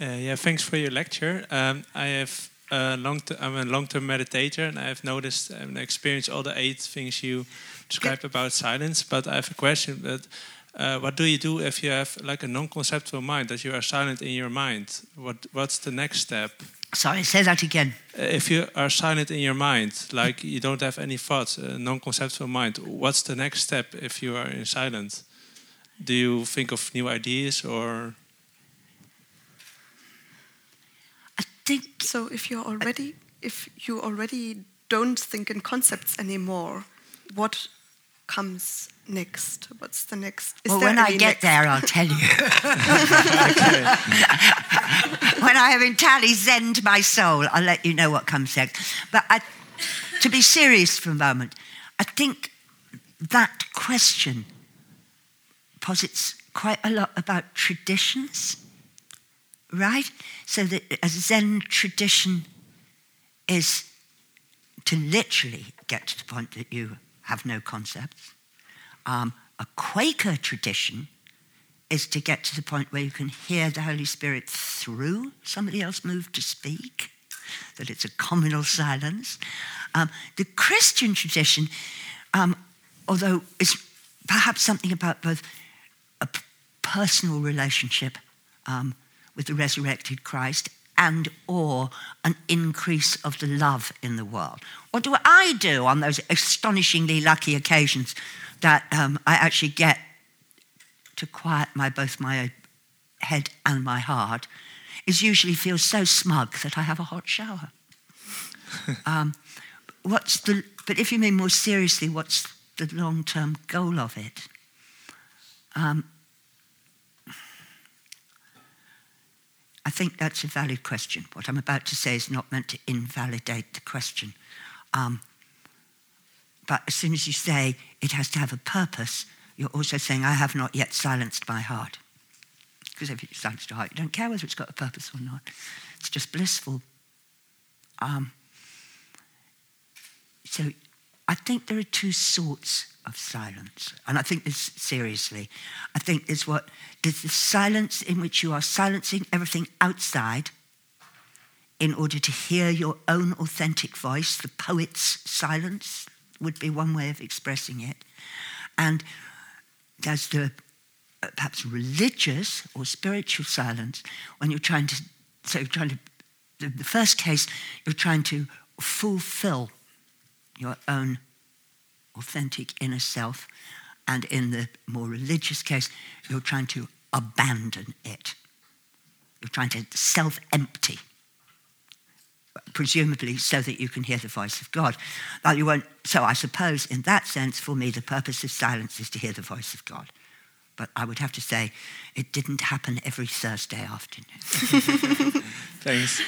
Uh, yeah, thanks for your lecture. Um, I have a long t- I'm a long-term meditator, and I have noticed and experienced all the eight things you described about silence. But I have a question: that uh, what do you do if you have like a non-conceptual mind that you are silent in your mind? What What's the next step? Sorry, say that again. Uh, if you are silent in your mind, like you don't have any thoughts, a non-conceptual mind, what's the next step if you are in silence? Do you think of new ideas or? I think So if you're already, if you already don't think in concepts anymore, what comes next? What's the next? Is well, there when I get next? there, I'll tell you. when I have entirely zened my soul, I'll let you know what comes next. But I, to be serious for a moment, I think that question posits quite a lot about traditions, right? So that a Zen tradition is to literally get to the point that you have no concepts. Um, a Quaker tradition is to get to the point where you can hear the Holy Spirit through somebody else moved to speak, that it's a communal silence. Um, the Christian tradition, um, although is perhaps something about both a p- personal relationship um, with the resurrected Christ and or an increase of the love in the world. What do I do on those astonishingly lucky occasions that um, I actually get to quiet my both my head and my heart is usually feel so smug that I have a hot shower. um, what's the, but if you mean more seriously, what's the long term goal of it? Um, I think that's a valid question. What I'm about to say is not meant to invalidate the question. Um, but as soon as you say it has to have a purpose, you're also saying, I have not yet silenced my heart. Because if you silence your heart, you don't care whether it's got a purpose or not. It's just blissful. Um, so I think there are two sorts of silence. And I think this seriously. I think there's what there's the silence in which you are silencing everything outside in order to hear your own authentic voice. The poet's silence would be one way of expressing it. And there's the uh, perhaps religious or spiritual silence when you're trying to, so you're trying to, the first case, you're trying to fulfill your own authentic inner self. And in the more religious case, you're trying to abandon it. You're trying to self empty, presumably so that you can hear the voice of God. Now you won't, so I suppose, in that sense, for me, the purpose of silence is to hear the voice of God. But I would have to say it didn't happen every Thursday afternoon. Thanks.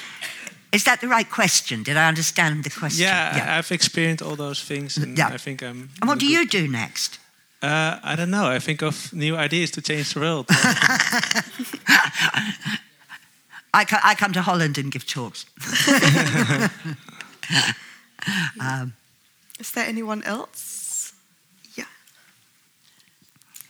Is that the right question? Did I understand the question? Yeah, yeah. I've experienced all those things, and yeah. I think I'm. And what do you do next? Uh, I don't know. I think of new ideas to change the world. I, co- I come to Holland and give talks. um, Is there anyone else? Yeah.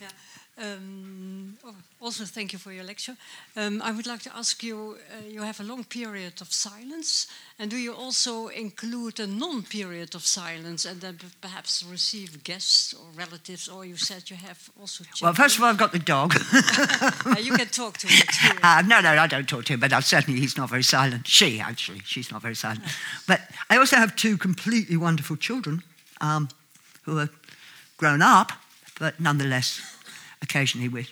Yeah. Um, oh, also, thank you for your lecture. Um, I would like to ask you uh, you have a long period of silence, and do you also include a non period of silence and then perhaps receive guests or relatives, or you said you have also. Well, first of all, I've got the dog. you can talk to him too. Uh, no, no, I don't talk to him, but certainly he's not very silent. She, actually, she's not very silent. But I also have two completely wonderful children um, who are grown up, but nonetheless, occasionally with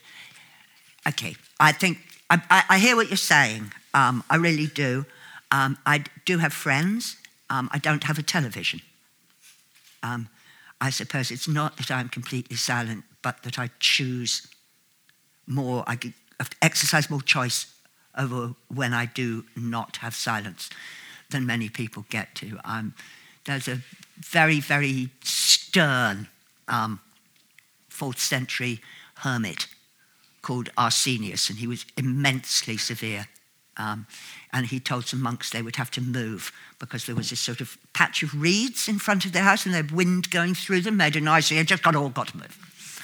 Okay, I think I, I, I hear what you're saying. Um, I really do. Um, I do have friends. Um, I don't have a television. Um, I suppose it's not that I'm completely silent, but that I choose more, I exercise more choice over when I do not have silence than many people get to. Um, there's a very, very stern um, fourth century hermit called Arsenius, and he was immensely severe. Um, and he told some monks they would have to move because there was this sort of patch of reeds in front of their house and the wind going through them a noise. So he just got all got to move.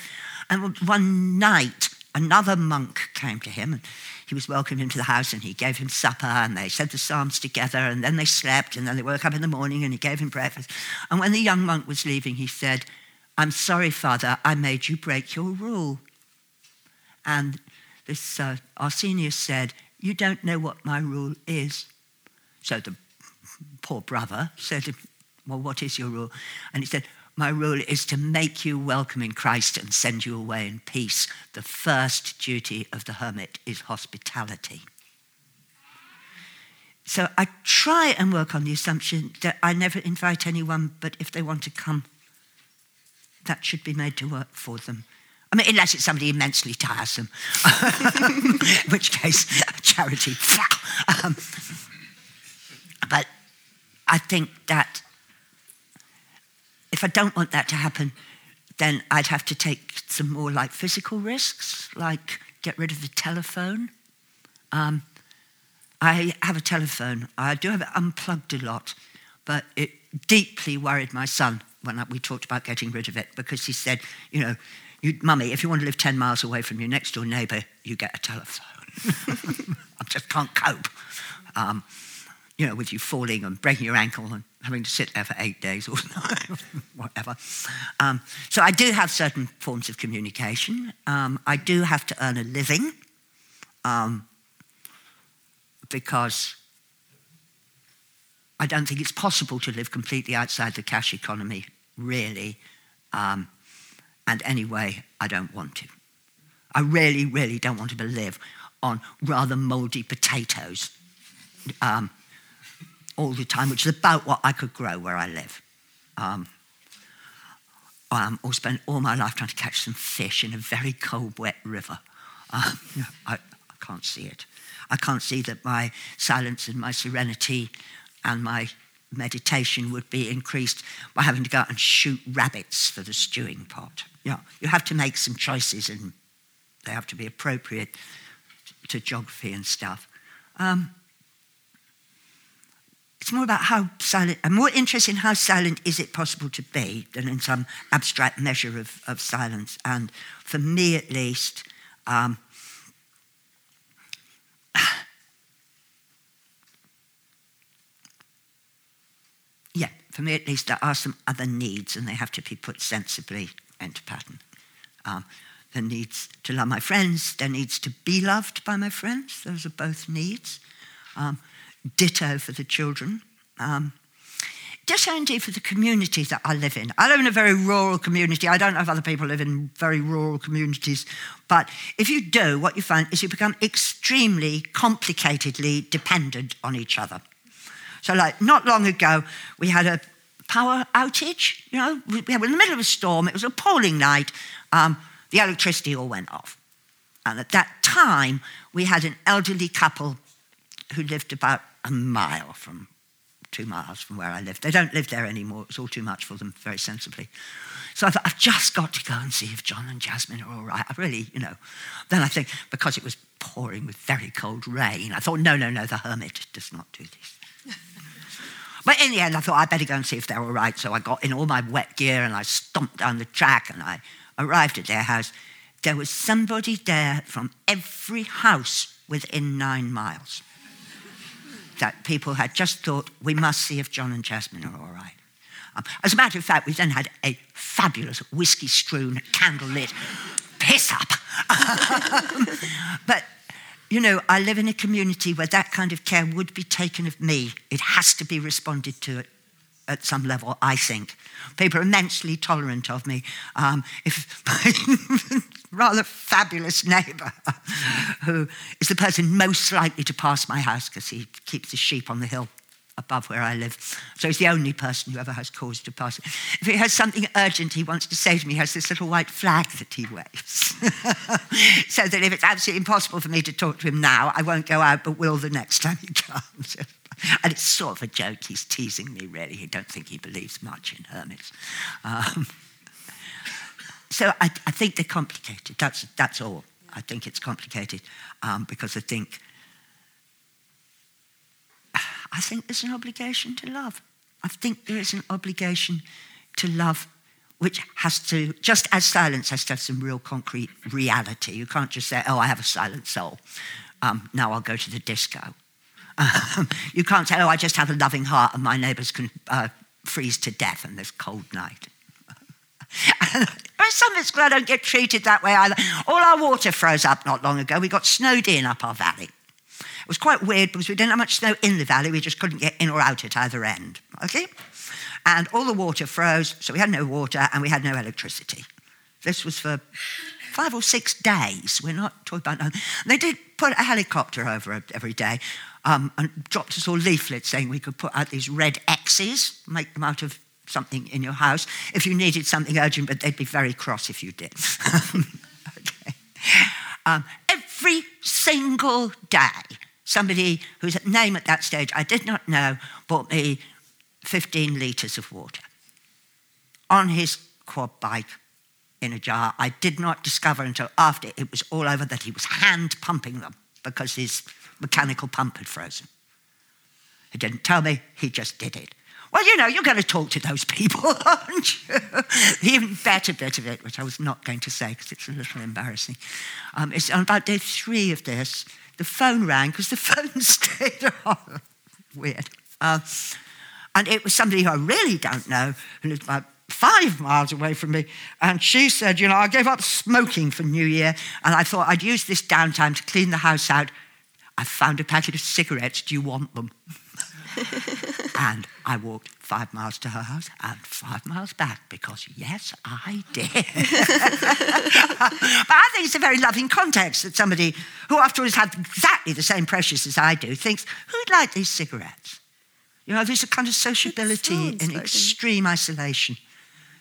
And one night, another monk came to him and he was welcomed into the house and he gave him supper and they said the psalms together and then they slept and then they woke up in the morning and he gave him breakfast. And when the young monk was leaving, he said, I'm sorry, Father, I made you break your rule. And this uh, Arsenius said, You don't know what my rule is. So the poor brother said, Well, what is your rule? And he said, My rule is to make you welcome in Christ and send you away in peace. The first duty of the hermit is hospitality. So I try and work on the assumption that I never invite anyone, but if they want to come, that should be made to work for them. I mean, unless it's somebody immensely tiresome, in which case, charity. um, but I think that if I don't want that to happen, then I'd have to take some more like physical risks, like get rid of the telephone. Um, I have a telephone. I do have it unplugged a lot, but it deeply worried my son when we talked about getting rid of it because he said, you know, you, Mummy, if you want to live 10 miles away from your next door neighbour, you get a telephone. I just can't cope. Um, you know, with you falling and breaking your ankle and having to sit there for eight days or whatever. Um, so I do have certain forms of communication. Um, I do have to earn a living um, because I don't think it's possible to live completely outside the cash economy, really. Um, and anyway, I don't want to. I really, really don't want to live on rather mouldy potatoes um, all the time, which is about what I could grow where I live. Um, um, or spend all my life trying to catch some fish in a very cold, wet river. Uh, I, I can't see it. I can't see that my silence and my serenity and my meditation would be increased by having to go out and shoot rabbits for the stewing pot. Yeah, you have to make some choices and they have to be appropriate to geography and stuff. Um, it's more about how silent, I'm more interested in how silent is it possible to be than in some abstract measure of, of silence. And for me at least, um, yeah, for me at least, there are some other needs and they have to be put sensibly into pattern. Um, there needs to love my friends, there needs to be loved by my friends. Those are both needs. Um, ditto for the children. Um, say indeed for the community that I live in. I live in a very rural community. I don't know if other people live in very rural communities, but if you do, what you find is you become extremely complicatedly dependent on each other. So, like, not long ago, we had a power outage. You know, we were in the middle of a storm. It was an appalling night. Um, the electricity all went off. And at that time, we had an elderly couple who lived about a mile from two miles from where I lived. They don't live there anymore. It's all too much for them, very sensibly. So I thought, I've just got to go and see if John and Jasmine are all right. I really, you know. Then I think, because it was pouring with very cold rain, I thought, no, no, no, the hermit does not do this. but in the end, I thought, I'd better go and see if they're all right. So I got in all my wet gear and I stomped down the track and I arrived at their house. There was somebody there from every house within nine miles that people had just thought, we must see if John and Jasmine are all right. Um, as a matter of fact, we then had a fabulous whiskey strewn, candlelit piss up. but, you know, I live in a community where that kind of care would be taken of me. It has to be responded to at some level, I think. People are immensely tolerant of me. Um, if my rather fabulous neighbour, who is the person most likely to pass my house because he keeps his sheep on the hill above where I live. So he's the only person who ever has cause to pass. If he has something urgent he wants to say to me, he has this little white flag that he waves. so that if it's absolutely impossible for me to talk to him now, I won't go out, but will the next time he comes. and it's sort of a joke. He's teasing me, really. I don't think he believes much in hermits. Um, so I, I, think they're complicated. That's, that's all. I think it's complicated um, because I think I think there's an obligation to love. I think there is an obligation to love which has to, just as silence has to have some real concrete reality. You can't just say, oh, I have a silent soul. Um, now I'll go to the disco. Um, you can't say, oh, I just have a loving heart and my neighbours can uh, freeze to death in this cold night. some of glad I don't get treated that way either. All our water froze up not long ago. We got snowed in up our valley. It was quite weird because we didn't have much snow in the valley. We just couldn't get in or out at either end. Okay? And all the water froze, so we had no water and we had no electricity. This was for five or six days. We're not talking about. No. They did put a helicopter over every day um, and dropped us all leaflets saying we could put out these red X's, make them out of something in your house if you needed something urgent, but they'd be very cross if you did. okay. Um, every single day, somebody whose name at that stage I did not know bought me 15 litres of water on his quad bike in a jar. I did not discover until after it was all over that he was hand pumping them because his mechanical pump had frozen. He didn't tell me, he just did it. Well, you know, you're going to talk to those people, aren't you? the even better bit of it, which I was not going to say because it's a little embarrassing, um, is on about day three of this, the phone rang because the phone stayed on. Weird. Uh, and it was somebody who I really don't know, who lived about five miles away from me. And she said, You know, I gave up smoking for New Year, and I thought I'd use this downtime to clean the house out. I found a packet of cigarettes. Do you want them? and I walked five miles to her house and five miles back because, yes, I did. but I think it's a very loving context that somebody who, after all, has had exactly the same pressures as I do thinks, who'd like these cigarettes? You know, there's a kind of sociability in like extreme isolation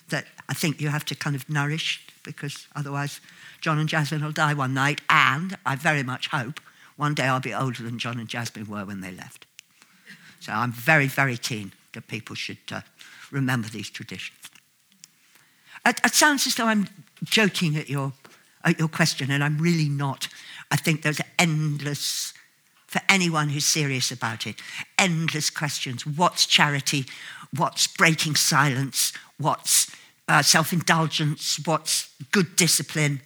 that I think you have to kind of nourish because otherwise John and Jasmine will die one night. And I very much hope one day I'll be older than John and Jasmine were when they left. So I'm very, very keen that people should uh, remember these traditions. It, it, sounds as though I'm joking at your, at your question, and I'm really not. I think there's endless, for anyone who's serious about it, endless questions. What's charity? What's breaking silence? What's uh, self indulgence? What's good discipline?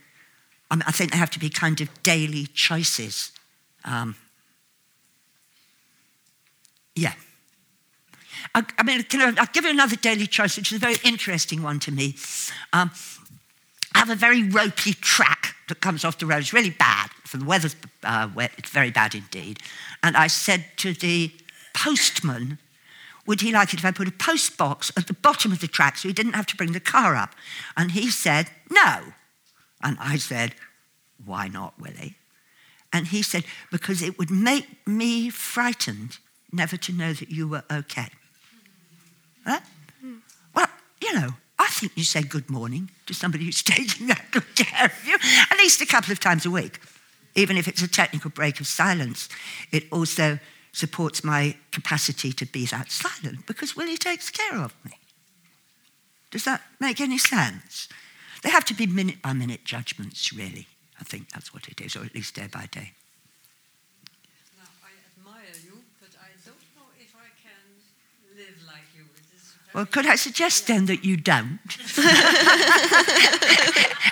I, mean, I think there have to be kind of daily choices. Um, yeah. I, I mean, I, will give you another daily choice, which is a very interesting one to me. Um, I have a very ropey track that comes off the road. It's really bad. For the weather's uh, wet, it's very bad indeed. And I said to the postman, would he like it if I put a post box at the bottom of the track so he didn't have to bring the car up? And he said, No. And I said, Why not, Willie? And he said, Because it would make me frightened never to know that you were okay. Huh? Well, you know, I think you say good morning to somebody who's taking that good care of you at least a couple of times a week, even if it's a technical break of silence. It also supports my capacity to be that silent because Willie takes care of me. Does that make any sense? They have to be minute by minute judgments, really. I think that's what it is, or at least day by day. Now, I admire you, but I don't know if I can live like you. It is very Well, could I suggest then that you don't?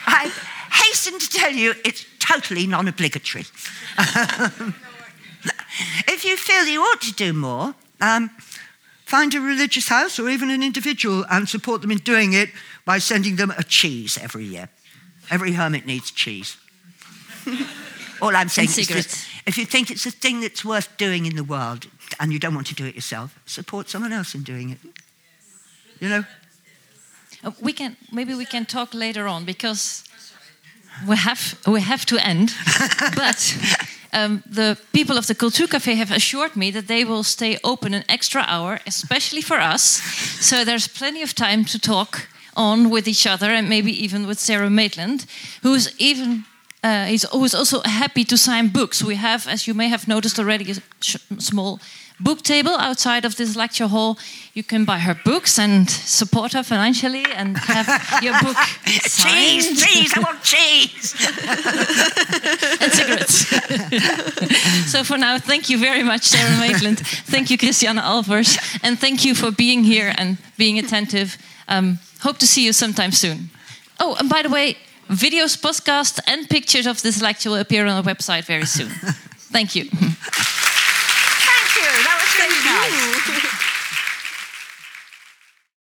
I hasten to tell you it's totally non obligatory. if you feel you ought to do more, um, find a religious house or even an individual and support them in doing it by sending them a cheese every year. Every hermit needs cheese. All I'm saying is if you think it's a thing that's worth doing in the world and you don't want to do it yourself, support someone else in doing it. You know? Uh, we can maybe we can talk later on because we have we have to end. but um, the people of the Cultuurcafé have assured me that they will stay open an extra hour, especially for us. So there's plenty of time to talk on with each other and maybe even with Sarah Maitland, who's even. Uh, he's always also happy to sign books. We have, as you may have noticed already, a small book table outside of this lecture hall. You can buy her books and support her financially and have your book signed Cheese, cheese, I want cheese. and cigarettes. so for now, thank you very much, Sarah Maitland. Thank you, Christiana Alvers. And thank you for being here and being attentive. Um, hope to see you sometime soon. Oh, and by the way, videos, podcasts, and pictures of this lecture will appear on our website very soon. thank you.